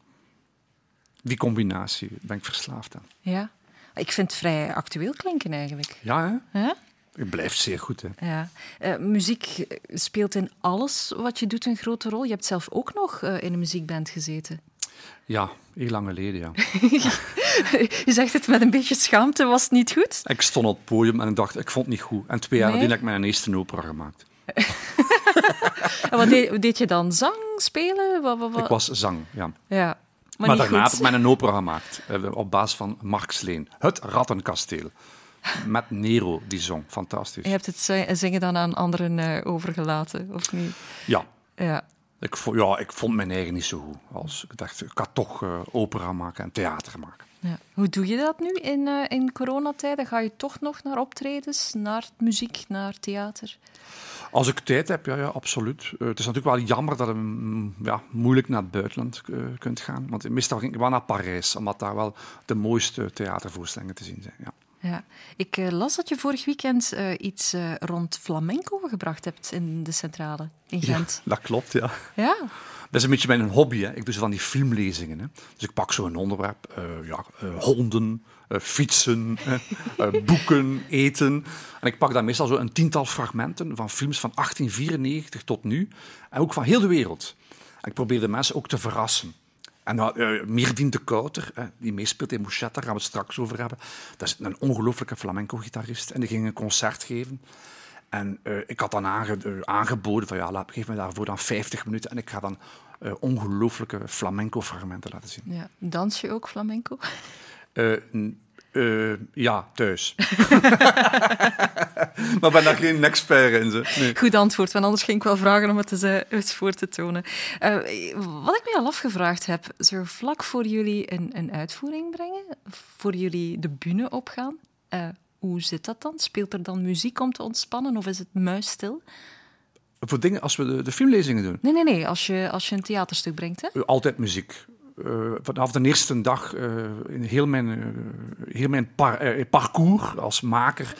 S3: Die combinatie ben ik verslaafd aan.
S4: Ja. Ik vind het vrij actueel klinken eigenlijk.
S3: Ja, hè? Het blijft zeer goed, hè?
S4: Ja. Eh, muziek speelt in alles wat je doet een grote rol. Je hebt zelf ook nog eh, in een muziekband gezeten.
S3: Ja, heel lang geleden, ja.
S4: Je zegt het met een beetje schaamte, was het niet goed?
S3: Ik stond op het podium en ik dacht, ik vond het niet goed. En twee jaar
S4: Nee?
S3: geleden heb ik mijn eerste opera gemaakt.
S4: En wat deed, deed je dan? Zang, spelen? Wat, wat, wat?
S3: Ik was zang, ja.
S4: Ja. Maar,
S3: Maar, daarna heb ik mijn opera gemaakt, eh, op basis van Sleen. Het Rattenkasteel. Met Nero, die zong. Fantastisch.
S4: Je hebt het zi- zingen dan aan anderen eh, overgelaten, of niet?
S3: Ja.
S4: Ja.
S3: Ik, ja, ik vond mijn eigen niet zo goed. Als, ik dacht, ik ga toch eh, opera maken en theater maken.
S4: ja. Hoe doe je dat nu in, eh, in coronatijden? Ga je toch nog naar optredens, naar muziek, naar theater?
S3: Als ik tijd heb, ja, ja absoluut. Eh, het is natuurlijk wel jammer dat je mm, ja, moeilijk naar het buitenland kunt gaan. Want meestal ging ik wel naar Parijs, omdat daar wel de mooiste theatervoorstellingen te zien zijn. Ja.
S4: Ja. Ik eh, las dat je vorig weekend eh, iets eh, rond flamenco gebracht hebt in de centrale in Gent.
S3: dat klopt, ja.
S4: Ja.
S3: Dat is een beetje mijn hobby. Hè. Ik doe zo van die filmlezingen. Hè. Dus ik pak zo'n onderwerp. ja, honden, fietsen, boeken, eten. En ik pak dan meestal zo een tiental fragmenten van films van 1894 tot nu. En ook van heel de wereld. En ik probeer de mensen ook te verrassen. En nou, eh, Mierdien de Kouter, die meespeelt in Mouchet, daar gaan we het straks over hebben. Dat is een ongelooflijke flamenco-gitarist. En die ging een concert geven. En eh, ik had dan aange- eh, aangeboden van ja, laat, geef me daarvoor dan 50 minuten en ik ga dan ongelooflijke flamenco-fragmenten laten zien.
S4: ja. Dans je ook flamenco?
S3: Eh, ja, thuis. maar ben daar geen expert in. Ze. Nee.
S4: Goed antwoord, want anders ging ik wel vragen om het eens, eens voor te tonen. Eh, wat ik me al afgevraagd heb, zo vlak voor jullie een, een uitvoering brengen, voor jullie de bühne opgaan, eh, hoe zit dat dan? Speelt er dan muziek om te ontspannen of is het muisstil?
S3: Voor dingen als we de, de filmlezingen doen,
S4: Nee, nee, nee, als je, als je een theaterstuk brengt, hè?
S3: altijd muziek. Eh, vanaf de eerste dag eh, in heel mijn, eh, heel mijn par- parcours als maker,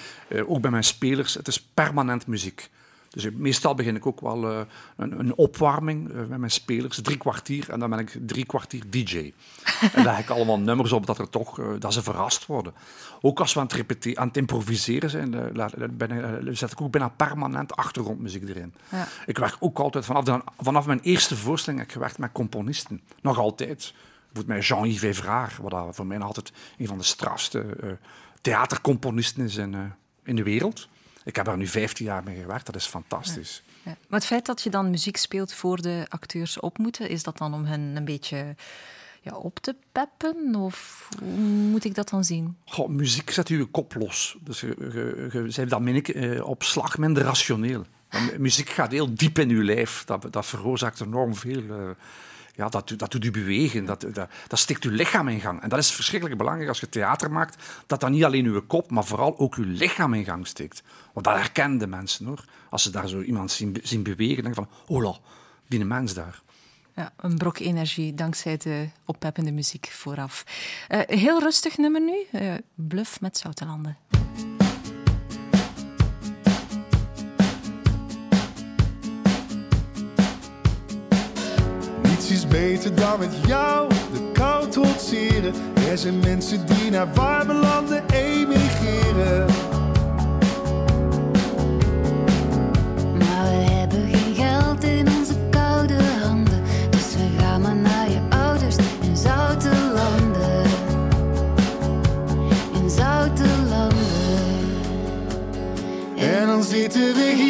S3: ook bij mijn spelers, het is permanent muziek. Dus meestal begin ik ook wel eh, een, een opwarming eh, met mijn spelers, drie kwartier, en dan ben ik drie kwartier DJ. en leg ik allemaal nummers op dat, er toch, eh, dat ze verrast worden. Ook als we aan het, repeteren, aan het improviseren zijn, ben, ik- zet ik ook bijna permanent achtergrondmuziek erin.
S4: Ja.
S3: Ik werk ook altijd, vanaf, de, vanaf mijn eerste voorstelling heb ik gewerkt met componisten. Nog altijd. Bijvoorbeeld met Jean-Yves Évrard, wat voor mij altijd een van de strafste theatercomponisten is in, in de wereld. Ik heb daar nu 15 jaar mee gewerkt, dat is fantastisch.
S4: Ja. Maar het feit dat je dan muziek speelt voor de acteurs op moeten, is dat dan om hen een beetje ja, op te peppen? Of hoe moet ik dat dan zien?
S3: Goh, muziek zet je kop los. Dus je, je, dan min ik, eh, op slag minder rationeel. Muziek gaat heel diep in je lijf. Dat, dat veroorzaakt enorm veel. Ja, dat, dat doet u bewegen. Dat, dat, dat stikt uw lichaam in gang. En dat is verschrikkelijk belangrijk als je theater maakt. Dat dan niet alleen uw kop, maar vooral ook uw lichaam in gang steekt. Want dat herkennen de mensen hoor. Als ze daar zo iemand zien, zien bewegen, denken van, hola, die mens daar.
S4: Ja, een brok energie dankzij de oppeppende muziek vooraf. Een heel rustig nummer nu. eh, Bluff met Zoutelanden.
S10: Is beter dan met jou de kou trotseren. Er zijn mensen die naar warme landen emigreren.
S6: Maar we hebben geen geld in onze koude handen. Dus we gaan maar naar je ouders in zoute landen. In zoute landen.
S10: En dan zitten we hier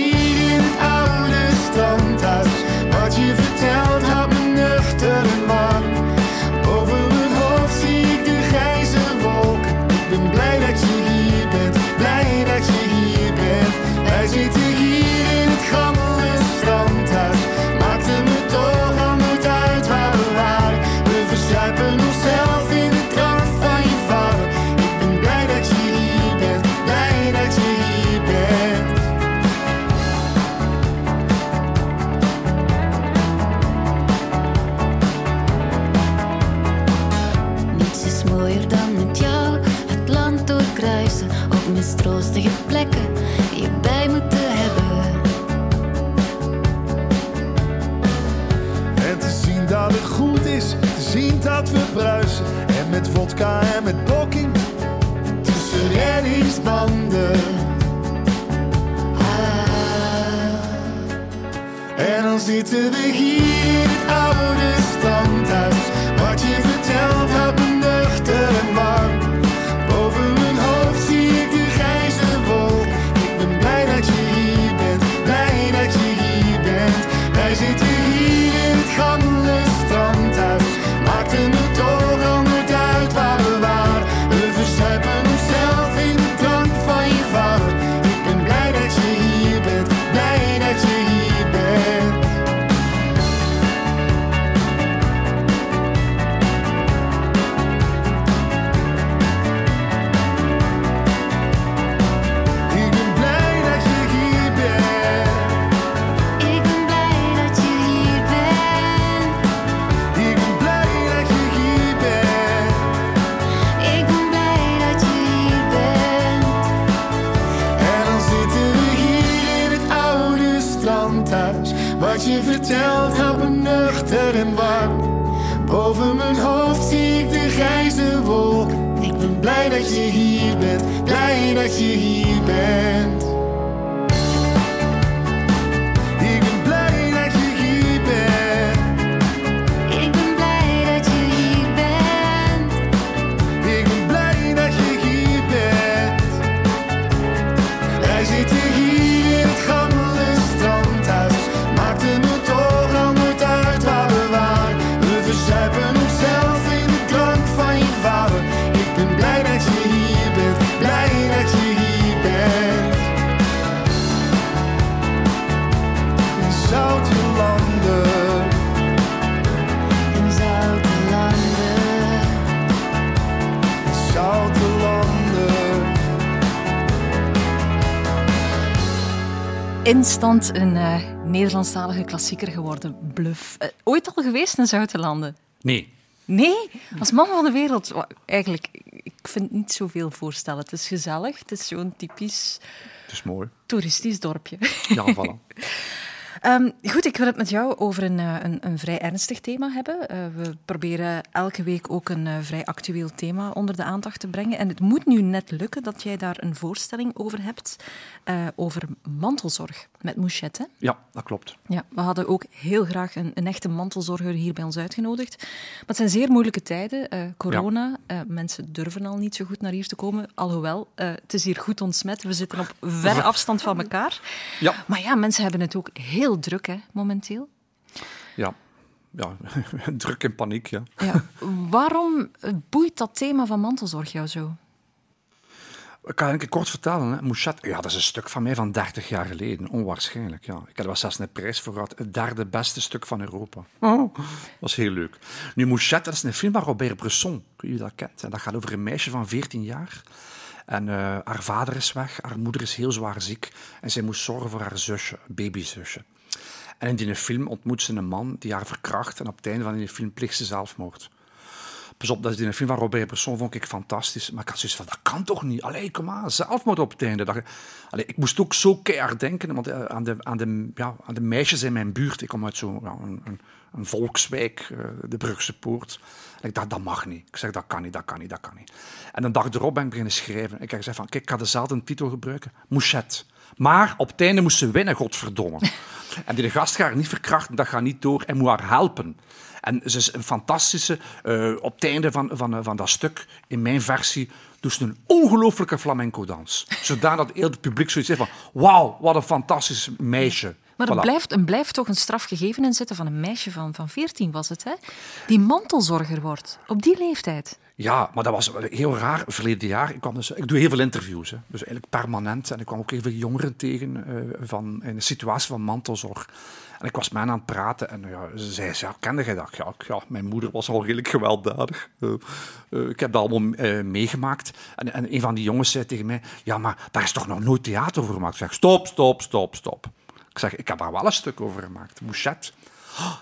S10: En met vodka en met blokking tussen reddingsbanden. En dan zitten we hier in het oude standhuis. Wat je vertelt houdt me nuchter en warm.
S4: Instant een eh, Nederlandstalige klassieker geworden, Bluff. Eh, ooit al geweest in Zoutelanden?
S3: Nee.
S4: Nee, als man van de wereld. Eigenlijk, ik vind niet zoveel voorstellen. Het is gezellig, het is zo'n typisch
S3: Het is mooi.
S4: toeristisch dorpje.
S3: Ja, voilà.
S4: Ehm, goed, ik wil het met jou over een, eh, een, een vrij ernstig thema hebben. Eh, we proberen elke week ook een eh, vrij actueel thema onder de aandacht te brengen. En het moet nu net lukken dat jij daar een voorstelling over hebt. eh, over mantelzorg met Mouchette.
S3: Ja, dat klopt.
S4: Ja, we hadden ook heel graag een, een echte mantelzorger hier bij ons uitgenodigd. Maar het zijn zeer moeilijke tijden. eh, corona, eh, mensen durven al niet zo goed naar hier te komen. Alhoewel, eh, het is hier goed ontsmet. We zitten op verre afstand van elkaar.
S3: Ja.
S4: Maar ja, mensen hebben het ook heel druk hè, momenteel.
S3: Ja. Ja, druk en paniek, ja.
S4: Ja. Waarom boeit dat thema van mantelzorg jou zo?
S3: Ik kan het kort vertellen. Hè. Mouchette, ja, dat is een stuk van mij van 30 jaar geleden. Onwaarschijnlijk, ja. Ik heb er wel zelfs een prijs voor gehad. Het derde beste stuk van Europa. Oh, dat was heel leuk. Nu, Mouchette, dat is een film van Robert Bresson. Kun je dat kent? En dat gaat over een meisje van 14 jaar. En eh, haar vader is weg, haar moeder is heel zwaar ziek. En zij moest zorgen voor haar zusje, babyzusje. En in die film ontmoet ze een man die haar verkracht. En op het einde van die film pleegt ze zelfmoord. Pas op, dat is in een film van Robert Bresson vond ik fantastisch. Maar ik had zoiets van, dat kan toch niet? Allee, kom aan, zelfmoord op het einde. Dat, allee, ik moest ook zo keihard denken want, eh, aan, de, aan, de, ja, aan de meisjes in mijn buurt. Ik kom uit zo'n een, een, volkswijk, eh, de Brugse Poort. En ik dacht, dat mag niet. Ik zeg, dat kan niet, dat kan niet, dat kan niet. En een dag erop ben ik beginnen schrijven. Ik gezegd van, kijk, ik ga dezelfde titel gebruiken. Mouchette. Maar op het einde moest ze winnen, godverdomme. en die gast gaat haar niet verkrachten, dat gaat niet door. En moet haar helpen. En ze is een fantastische... eh, op het einde van, van, van dat stuk, in mijn versie, doet ze een ongelooflijke flamenco-dans. Zodanig dat heel het publiek zoiets heeft van... Wauw, wat een fantastisch meisje.
S4: Maar er
S3: Voilà.
S4: blijft, er blijft toch een straf gegeven in zitten van een meisje van, van 14 was het, hè? Die mantelzorger wordt. Op die leeftijd.
S3: Ja, maar dat was heel raar. Verleden jaar, ik, kwam dus, ik doe heel veel interviews, hè, dus eigenlijk permanent. En ik kwam ook heel veel jongeren tegen eh, van, in een situatie van mantelzorg. En ik was met hen aan het praten en ja, ze zei, ja, kende jij dat? Ja, ja, mijn moeder was al redelijk gewelddadig. Eh, eh, ik heb dat allemaal meegemaakt. En, en een van die jongens zei tegen mij, ja, maar daar is toch nog nooit theater over gemaakt? Ik zeg, stop, stop, stop, stop. Ik zeg, ik heb daar wel een stuk over gemaakt. Mouchette.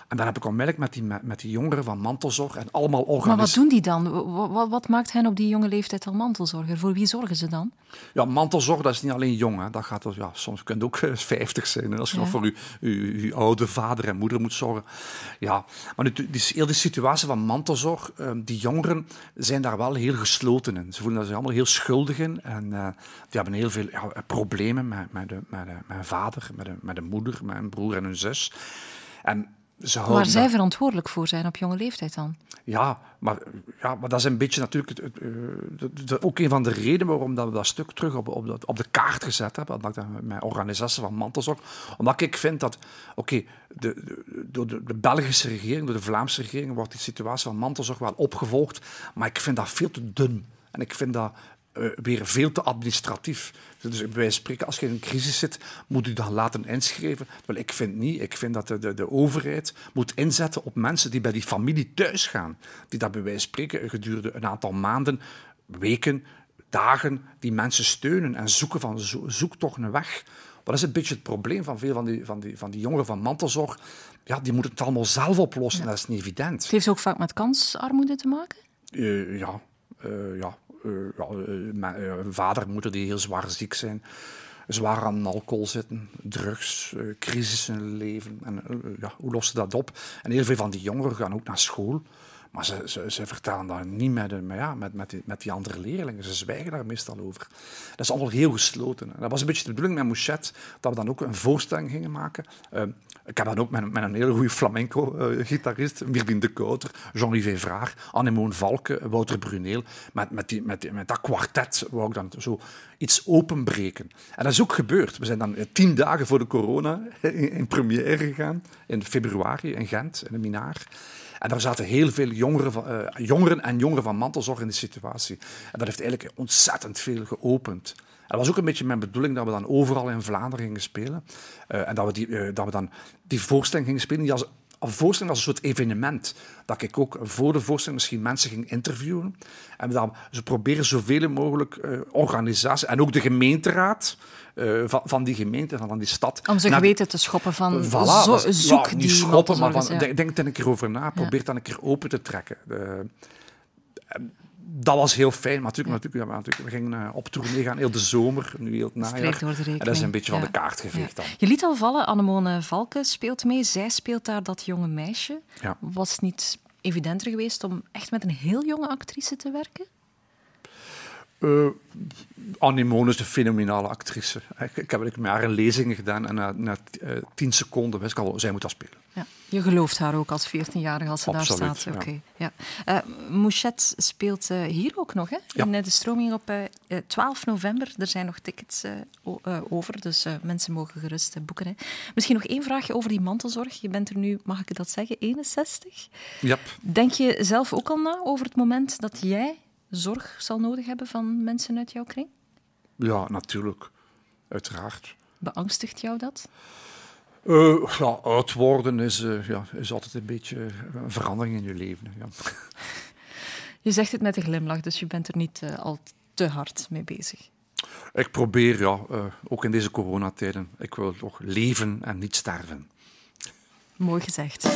S3: En dan heb ik onmiddellijk met die, met, die jongeren van mantelzorg en allemaal organisaties.
S4: Maar wat doen die dan? Wa- wa- Wat, maakt hen op die jonge leeftijd al mantelzorger? Voor wie zorgen ze dan?
S3: Ja, mantelzorg, dat is niet alleen jong. Hè. Dat gaat, ja, soms kun je ook eh, 50 zijn. En als je
S4: Ja.
S3: nog voor je, je, je oude vader en moeder moet zorgen. Ja, maar nu, die, heel die situatie van mantelzorg, eh, die jongeren zijn daar wel heel gesloten in. Ze voelen dat ze allemaal heel schuldig in. En eh, die hebben heel veel ja, problemen met, met, de, met, de, met vader, met de, met de moeder, met hun broer en hun zus. En ze houden
S4: Waar zij verantwoordelijk voor zijn op jonge leeftijd dan?
S3: ja, maar, ja, maar dat is een beetje natuurlijk het, het, eh, ook een van de redenen waarom dat we dat stuk terug op, op, de, op de kaart gezet hebben. Dat ik dat met organisatie van mantelzorg. Omdat ik vind dat, oké, de, de, door de, de Belgische regering, door de Vlaamse regering, wordt die situatie van mantelzorg wel opgevolgd. Maar ik vind dat veel te dun. En ik vind dat eh, weer veel te administratief. Dus bij wijze van spreken, als je in een crisis zit, moet u dan laten inschrijven. Wel, ik vind niet. Ik vind dat de, de, de overheid moet inzetten op mensen die bij die familie thuis gaan. Die dat bij wijze van spreken gedurende een aantal maanden, weken, dagen, die mensen steunen en zoeken van zo- zoek toch een weg. Maar dat is een beetje het probleem van veel van die, van die, van die jongeren van mantelzorg. Ja, die moeten het allemaal zelf oplossen. Dat is niet evident.
S4: Het heeft ook vaak met kansarmoede te maken.
S3: Eh, ja, eh, ja, eh, ja eh, eh, vader moeder die heel zwaar ziek zijn, zwaar aan alcohol zitten, drugs, eh, crisis in hun leven. En eh, ja, hoe lossen ze dat op? En heel veel van die jongeren gaan ook naar school. Maar ze, ze, ze vertellen dat niet met, de- met, ja, met, met, die, met die andere leerlingen. Ze zwijgen daar meestal over. Dat is allemaal heel gesloten. En dat was een beetje de bedoeling met Mouchet, dat we dan ook een voorstelling gingen maken. Eh, ik heb dan ook met, een hele goede flamenco-gitarist, Mirbin de Kouter, Jean-Yves Vraag, Annemoon Valken, Wouter Bruneel. Met, met, die, met, dat kwartet wou ik dan zo iets openbreken. En dat is ook gebeurd. We zijn dan eh, tien dagen voor de corona in, in première gegaan, in februari in Gent, in de Minaar. En daar zaten heel veel jongeren, eh, jongeren en jongeren van mantelzorg in die situatie. En dat heeft eigenlijk ontzettend veel geopend. En dat was ook een beetje mijn bedoeling dat we dan overal in Vlaanderen gingen spelen. Eh, en dat we, die, eh, dat we dan die voorstelling gingen spelen, niet als voorstelling als een soort evenement. Dat ik ook voor de voorstelling misschien mensen ging interviewen. En dan ze proberen zoveel mogelijk eh organisaties en ook de gemeenteraad eh, van, van die gemeente, van die stad.
S4: Om ze geweten te schoppen van
S3: Voilà,
S4: zo-
S3: is-
S4: zoek
S3: ja,
S4: die
S3: niet schoppen, maar van,
S4: ja.
S3: denk, denk er een keer over na. Probeer dan een keer open te trekken. En dat was heel fijn. Maar natuurlijk, natuurlijk, ja, natuurlijk, we gingen eh, op tournee gaan, heel de zomer, nu heel het najaar.
S4: Streek door de
S3: en dat is een beetje van de kaart geveegd dan.
S4: Je liet al vallen, Annemone Valken speelt mee. Zij speelt daar dat jonge meisje. Was het niet evidenter geweest om echt met een heel jonge actrice te werken?
S3: Eh Annie Moon is een fenomenale actrice. Ik, ik heb met haar een lezing gedaan en na, na eh, tien seconden wist ik al, zij moet dat spelen.
S4: Ja. Je gelooft haar ook als 14-jarige als ze
S3: Absoluut,
S4: daar staat.
S3: ja.
S4: Oké. Ja. Eh, Mouchet speelt hier ook nog, hè?
S3: Ja.
S4: In de stroming op eh, eh, 12 november. Er zijn nog tickets over, dus mensen mogen gerust boeken. Hè. Misschien nog één vraagje over die mantelzorg. Je bent er nu, mag ik dat zeggen, 61.
S3: Yep.
S4: Denk je zelf ook al na over het moment dat jij zorg zal nodig hebben van mensen uit jouw kring?
S3: Ja, natuurlijk. Uiteraard.
S4: Beangstigt jou dat?
S3: Eh, ja, oud worden is, eh, ja, is altijd een beetje een verandering in je leven. Ja.
S4: Je zegt het met een glimlach, dus je bent er niet eh, al te hard mee bezig.
S3: Ik probeer, ja, ook in deze coronatijden, ik wil toch leven en niet sterven.
S4: Mooi gezegd.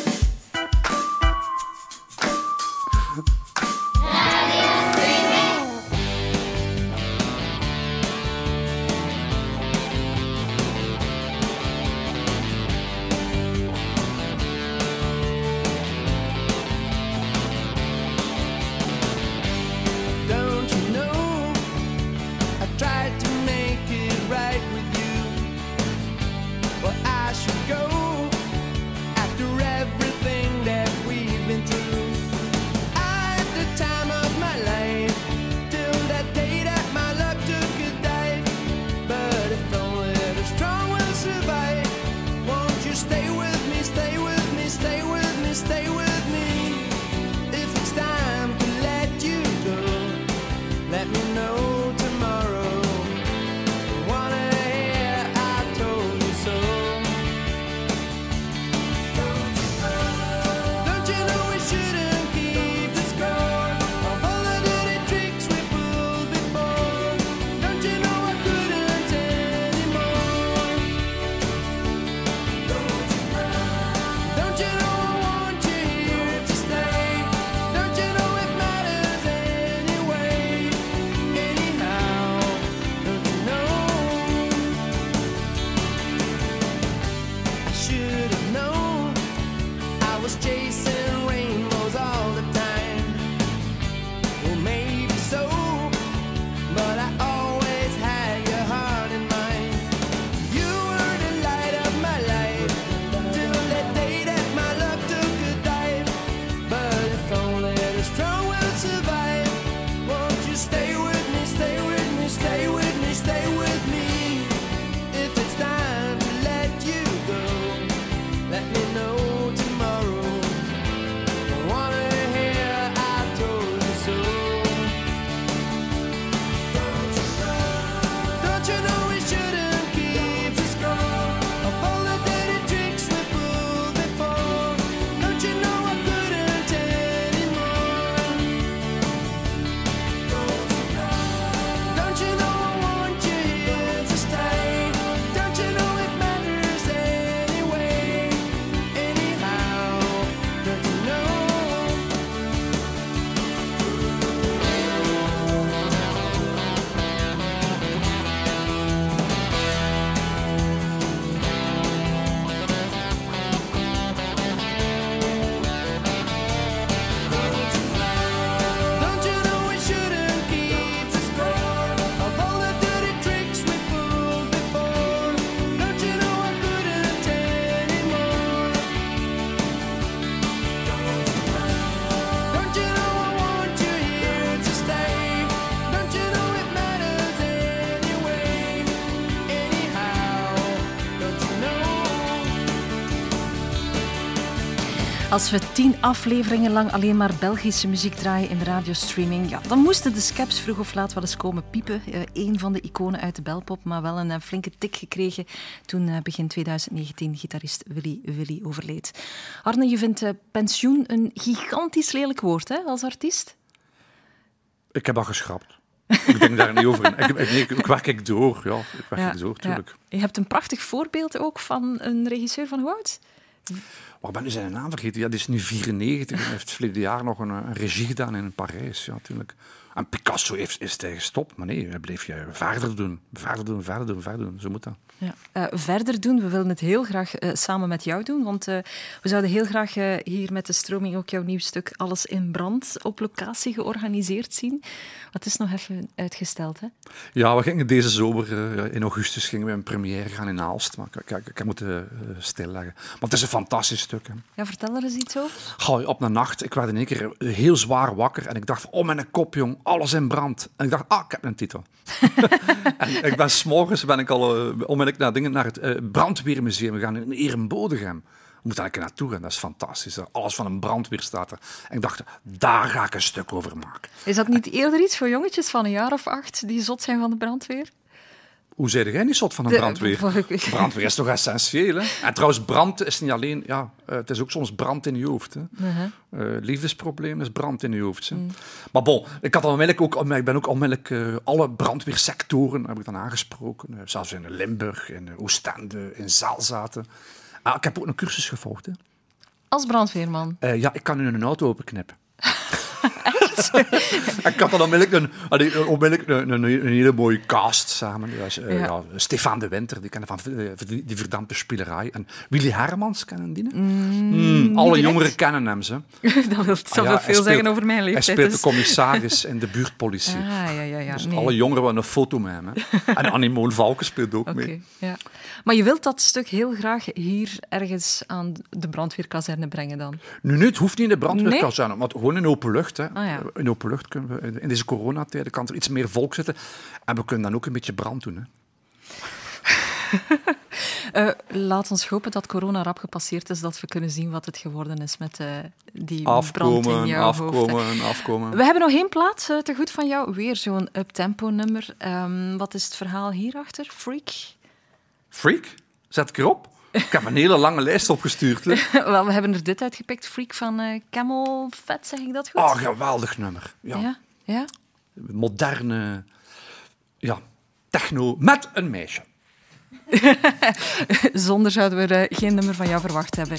S4: Als we tien afleveringen lang alleen maar Belgische muziek draaien in de radiostreaming, ja, dan moesten de skeps vroeg of laat wel eens komen piepen. Eh, een van de iconen uit de belpop, maar wel een eh, flinke tik gekregen toen eh, begin 2019 gitarist Willy Willy overleed. Arne, je vindt eh, pensioen een gigantisch lelijk woord hè, als artiest?
S3: Ik heb dat geschrapt. ik denk daar niet over. in. Ik, ik, ik, werk ik door, ja. Ik werk
S4: Ja,
S3: ik door, tuurlijk.
S4: ja. Je hebt een prachtig voorbeeld ook van een regisseur van hoe oud?
S3: Maar ik ben nu zijn naam vergeten. Ja, die is nu 94 en heeft verleden jaar nog een, een regie gedaan in Parijs. Ja, natuurlijk. En Picasso heeft, is hij gestopt, maar nee, hij bleef je verder doen. Verder doen, verder doen, verder doen. Zo moet dat.
S4: Ja. Eh, verder doen, we willen het heel graag eh, samen met jou doen, want eh, we zouden heel graag eh, hier met de stroming ook jouw nieuw stuk Alles in Brand op locatie georganiseerd zien. Het is nog even uitgesteld, hè?
S3: Ja, we gingen deze zomer, eh, in augustus, gingen we een première gaan in Aalst. Maar ik, ik, ik heb moeten eh, stilleggen. Maar het is een fantastisch stuk. Hè.
S4: Ja, vertel er eens iets over.
S3: Goh, op een nacht, ik werd in één keer heel zwaar wakker en ik dacht, oh mijn kop jong, alles in brand. En ik dacht, ah, ik heb een titel. en ik ben s'morgens ben ik al uh, onmiddellijk naar, dingen, naar het uh, brandweermuseum gegaan in Erembodegem. We moeten daar naartoe gaan, dat is fantastisch. Alles van een brandweer staat er. En ik dacht, daar ga ik een stuk over maken.
S4: Is dat niet eerder iets voor jongetjes van een jaar of acht die zot zijn van de brandweer?
S3: Hoe zei jij niet zot van een
S4: De-
S3: brandweer? Brandweer is toch essentieel, hè? En trouwens, brand is niet alleen... Ja, eh, het is ook soms brand in je hoofd, hè? Eh, liefdesprobleem is brand in je hoofd. Hè? Maar bon, ik, had onmiddellijk ook, ik ben ook onmiddellijk eh, alle brandweersectoren heb ik dan aangesproken. Zelfs in Limburg, in Oostende, in Zaalzaten. Ah, ik heb ook een cursus gevolgd. Hè?
S4: Als brandweerman.
S3: Ja, ik kan nu een auto openknippen. ik had dan onmiddellijk een, een, een, een hele mooie cast samen. Eh,
S4: Ja.
S3: ja, Stefan de Winter, die kennen van eh, die, verdampte spielerij. En Willy Hermans kennen die? hè? Mm, alle jongeren kennen hem. Ze.
S4: dat wil,
S3: Ah ja,
S4: veel
S3: hij
S4: zeggen
S3: speelt-
S4: over mijn
S3: Hij
S4: leeftijd.
S3: speelt de
S4: dus-
S3: commissaris in de buurtpolitie.
S4: Ah, ja, ja, ja.
S3: Dus
S4: nee.
S3: alle jongeren willen een foto met hem. Hè. En Annie Valken speelt ook mee.
S4: ja. Maar je wilt dat stuk heel graag hier ergens aan de brandweerkazerne brengen dan?
S3: Nu, nu, het hoeft niet in de brandweerkazerne, maar gewoon in open lucht. Hè.
S4: Ah,
S3: In open lucht kunnen we, in deze coronatijden kan er iets meer volk zitten. En we kunnen dan ook een beetje brand doen. Hè.
S4: Eh, laat ons hopen dat corona rap gepasseerd is, dat we kunnen zien wat het geworden is met eh, die brand in
S3: Afkomen,
S4: jouw hoofd. hè.
S3: afkomen, afkomen.
S4: We hebben nog één plaats eh, te goed van jou. Weer zo'n up-tempo nummer. Ehm, wat is het verhaal hierachter? Freak?
S3: Freak? Zet ik erop? Ik heb een hele lange lijst opgestuurd.
S4: Wel, we hebben er dit uitgepikt. Freak van eh Camel Fat, zeg ik dat goed?
S3: Oh, geweldig nummer. Ja.
S4: ja? ja?
S3: Moderne ja, techno met een meisje.
S4: Zonder zouden we eh, geen nummer van jou verwacht hebben.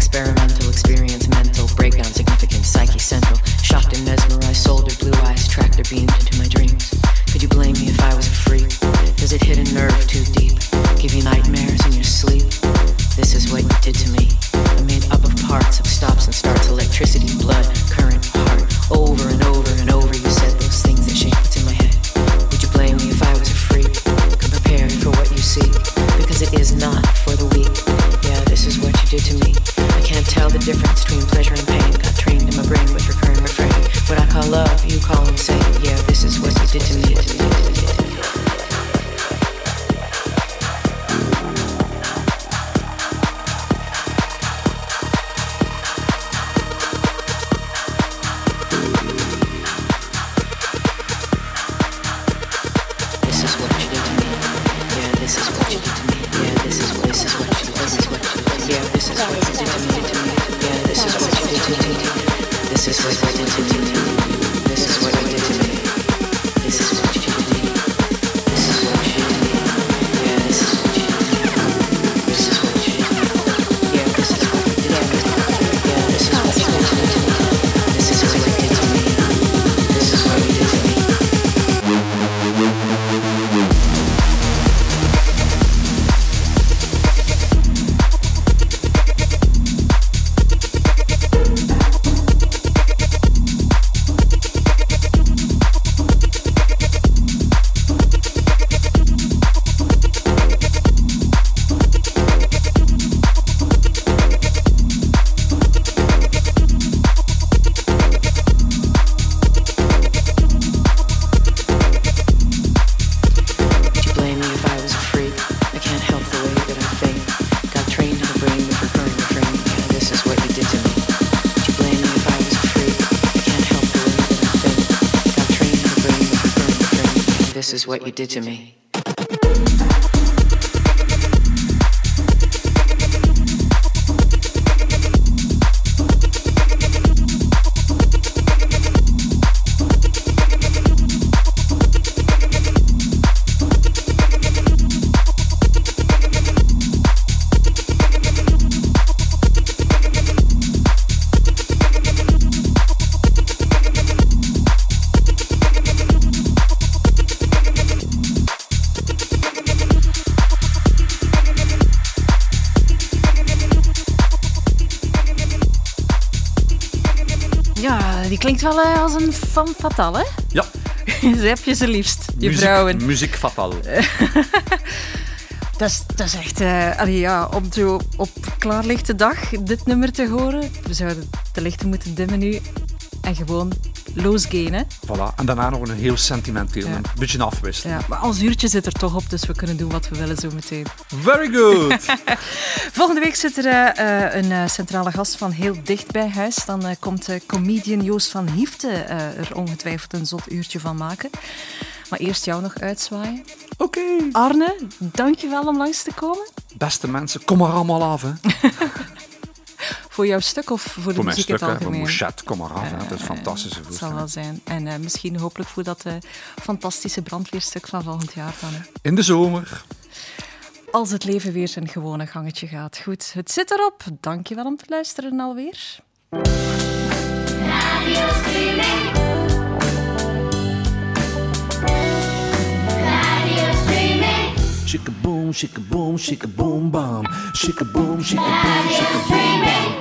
S12: Experimental, experience mental, breakdown significant, psyche central. Shocked and mesmerized, soldered blue eyes, tractor beamed into my dreams. Could you blame me if I was a freak? Does it hit a nerve too deep? Give you nightmares in your sleep? This is what you did to me. I'm made up of parts, of stops and starts, electricity, blood, this is what you did to me.
S4: Klinkt wel eh, als een femme fatale, hè?
S3: Ja.
S4: Ze heb je ze liefst, je
S3: Muziek-
S4: vrouwen.
S3: Muziek fatal.
S4: Dat is, dat is echt... eh, allee, ja, om zo op klaarlichte dag dit nummer te horen. We zouden de lichten moeten dimmen nu. En gewoon losgaan, hè?
S3: Voilà. En daarna nog een heel sentimenteel. Een beetje afwisselen.
S4: Ja, maar ons uurtje zit er toch op, dus we kunnen doen wat we willen zo meteen.
S3: Very good.
S4: Volgende week zit er eh, eh, een eh, centrale gast van heel dicht bij huis. Dan komt eh, comedian Joost van Hiefte er ongetwijfeld een zot uurtje van maken. Maar eerst jou nog uitzwaaien.
S3: Oké.
S4: Arne, dankjewel om langs te komen.
S3: Beste mensen, kom maar allemaal af. Hè.
S4: Voor jouw stuk of voor de
S3: Voor mijn
S4: muziek
S3: stuk,
S4: het
S3: hè, voor
S4: algemeen?
S3: Mouchet, kom maar af. Hè. Dat is een fantastische
S4: Het zal wel zijn. En eh, misschien hopelijk voor dat eh, fantastische brandweerstuk van volgend jaar dan. hè.
S3: In de zomer.
S4: Als het leven weer zijn gewone gangetje gaat. Goed, het zit erop. Dankjewel om te luisteren alweer.
S6: Radio streaming. Radio streaming.
S1: Shika boom, shika boom, shika boom bam. Shika boom, shika boom, shika boom bam.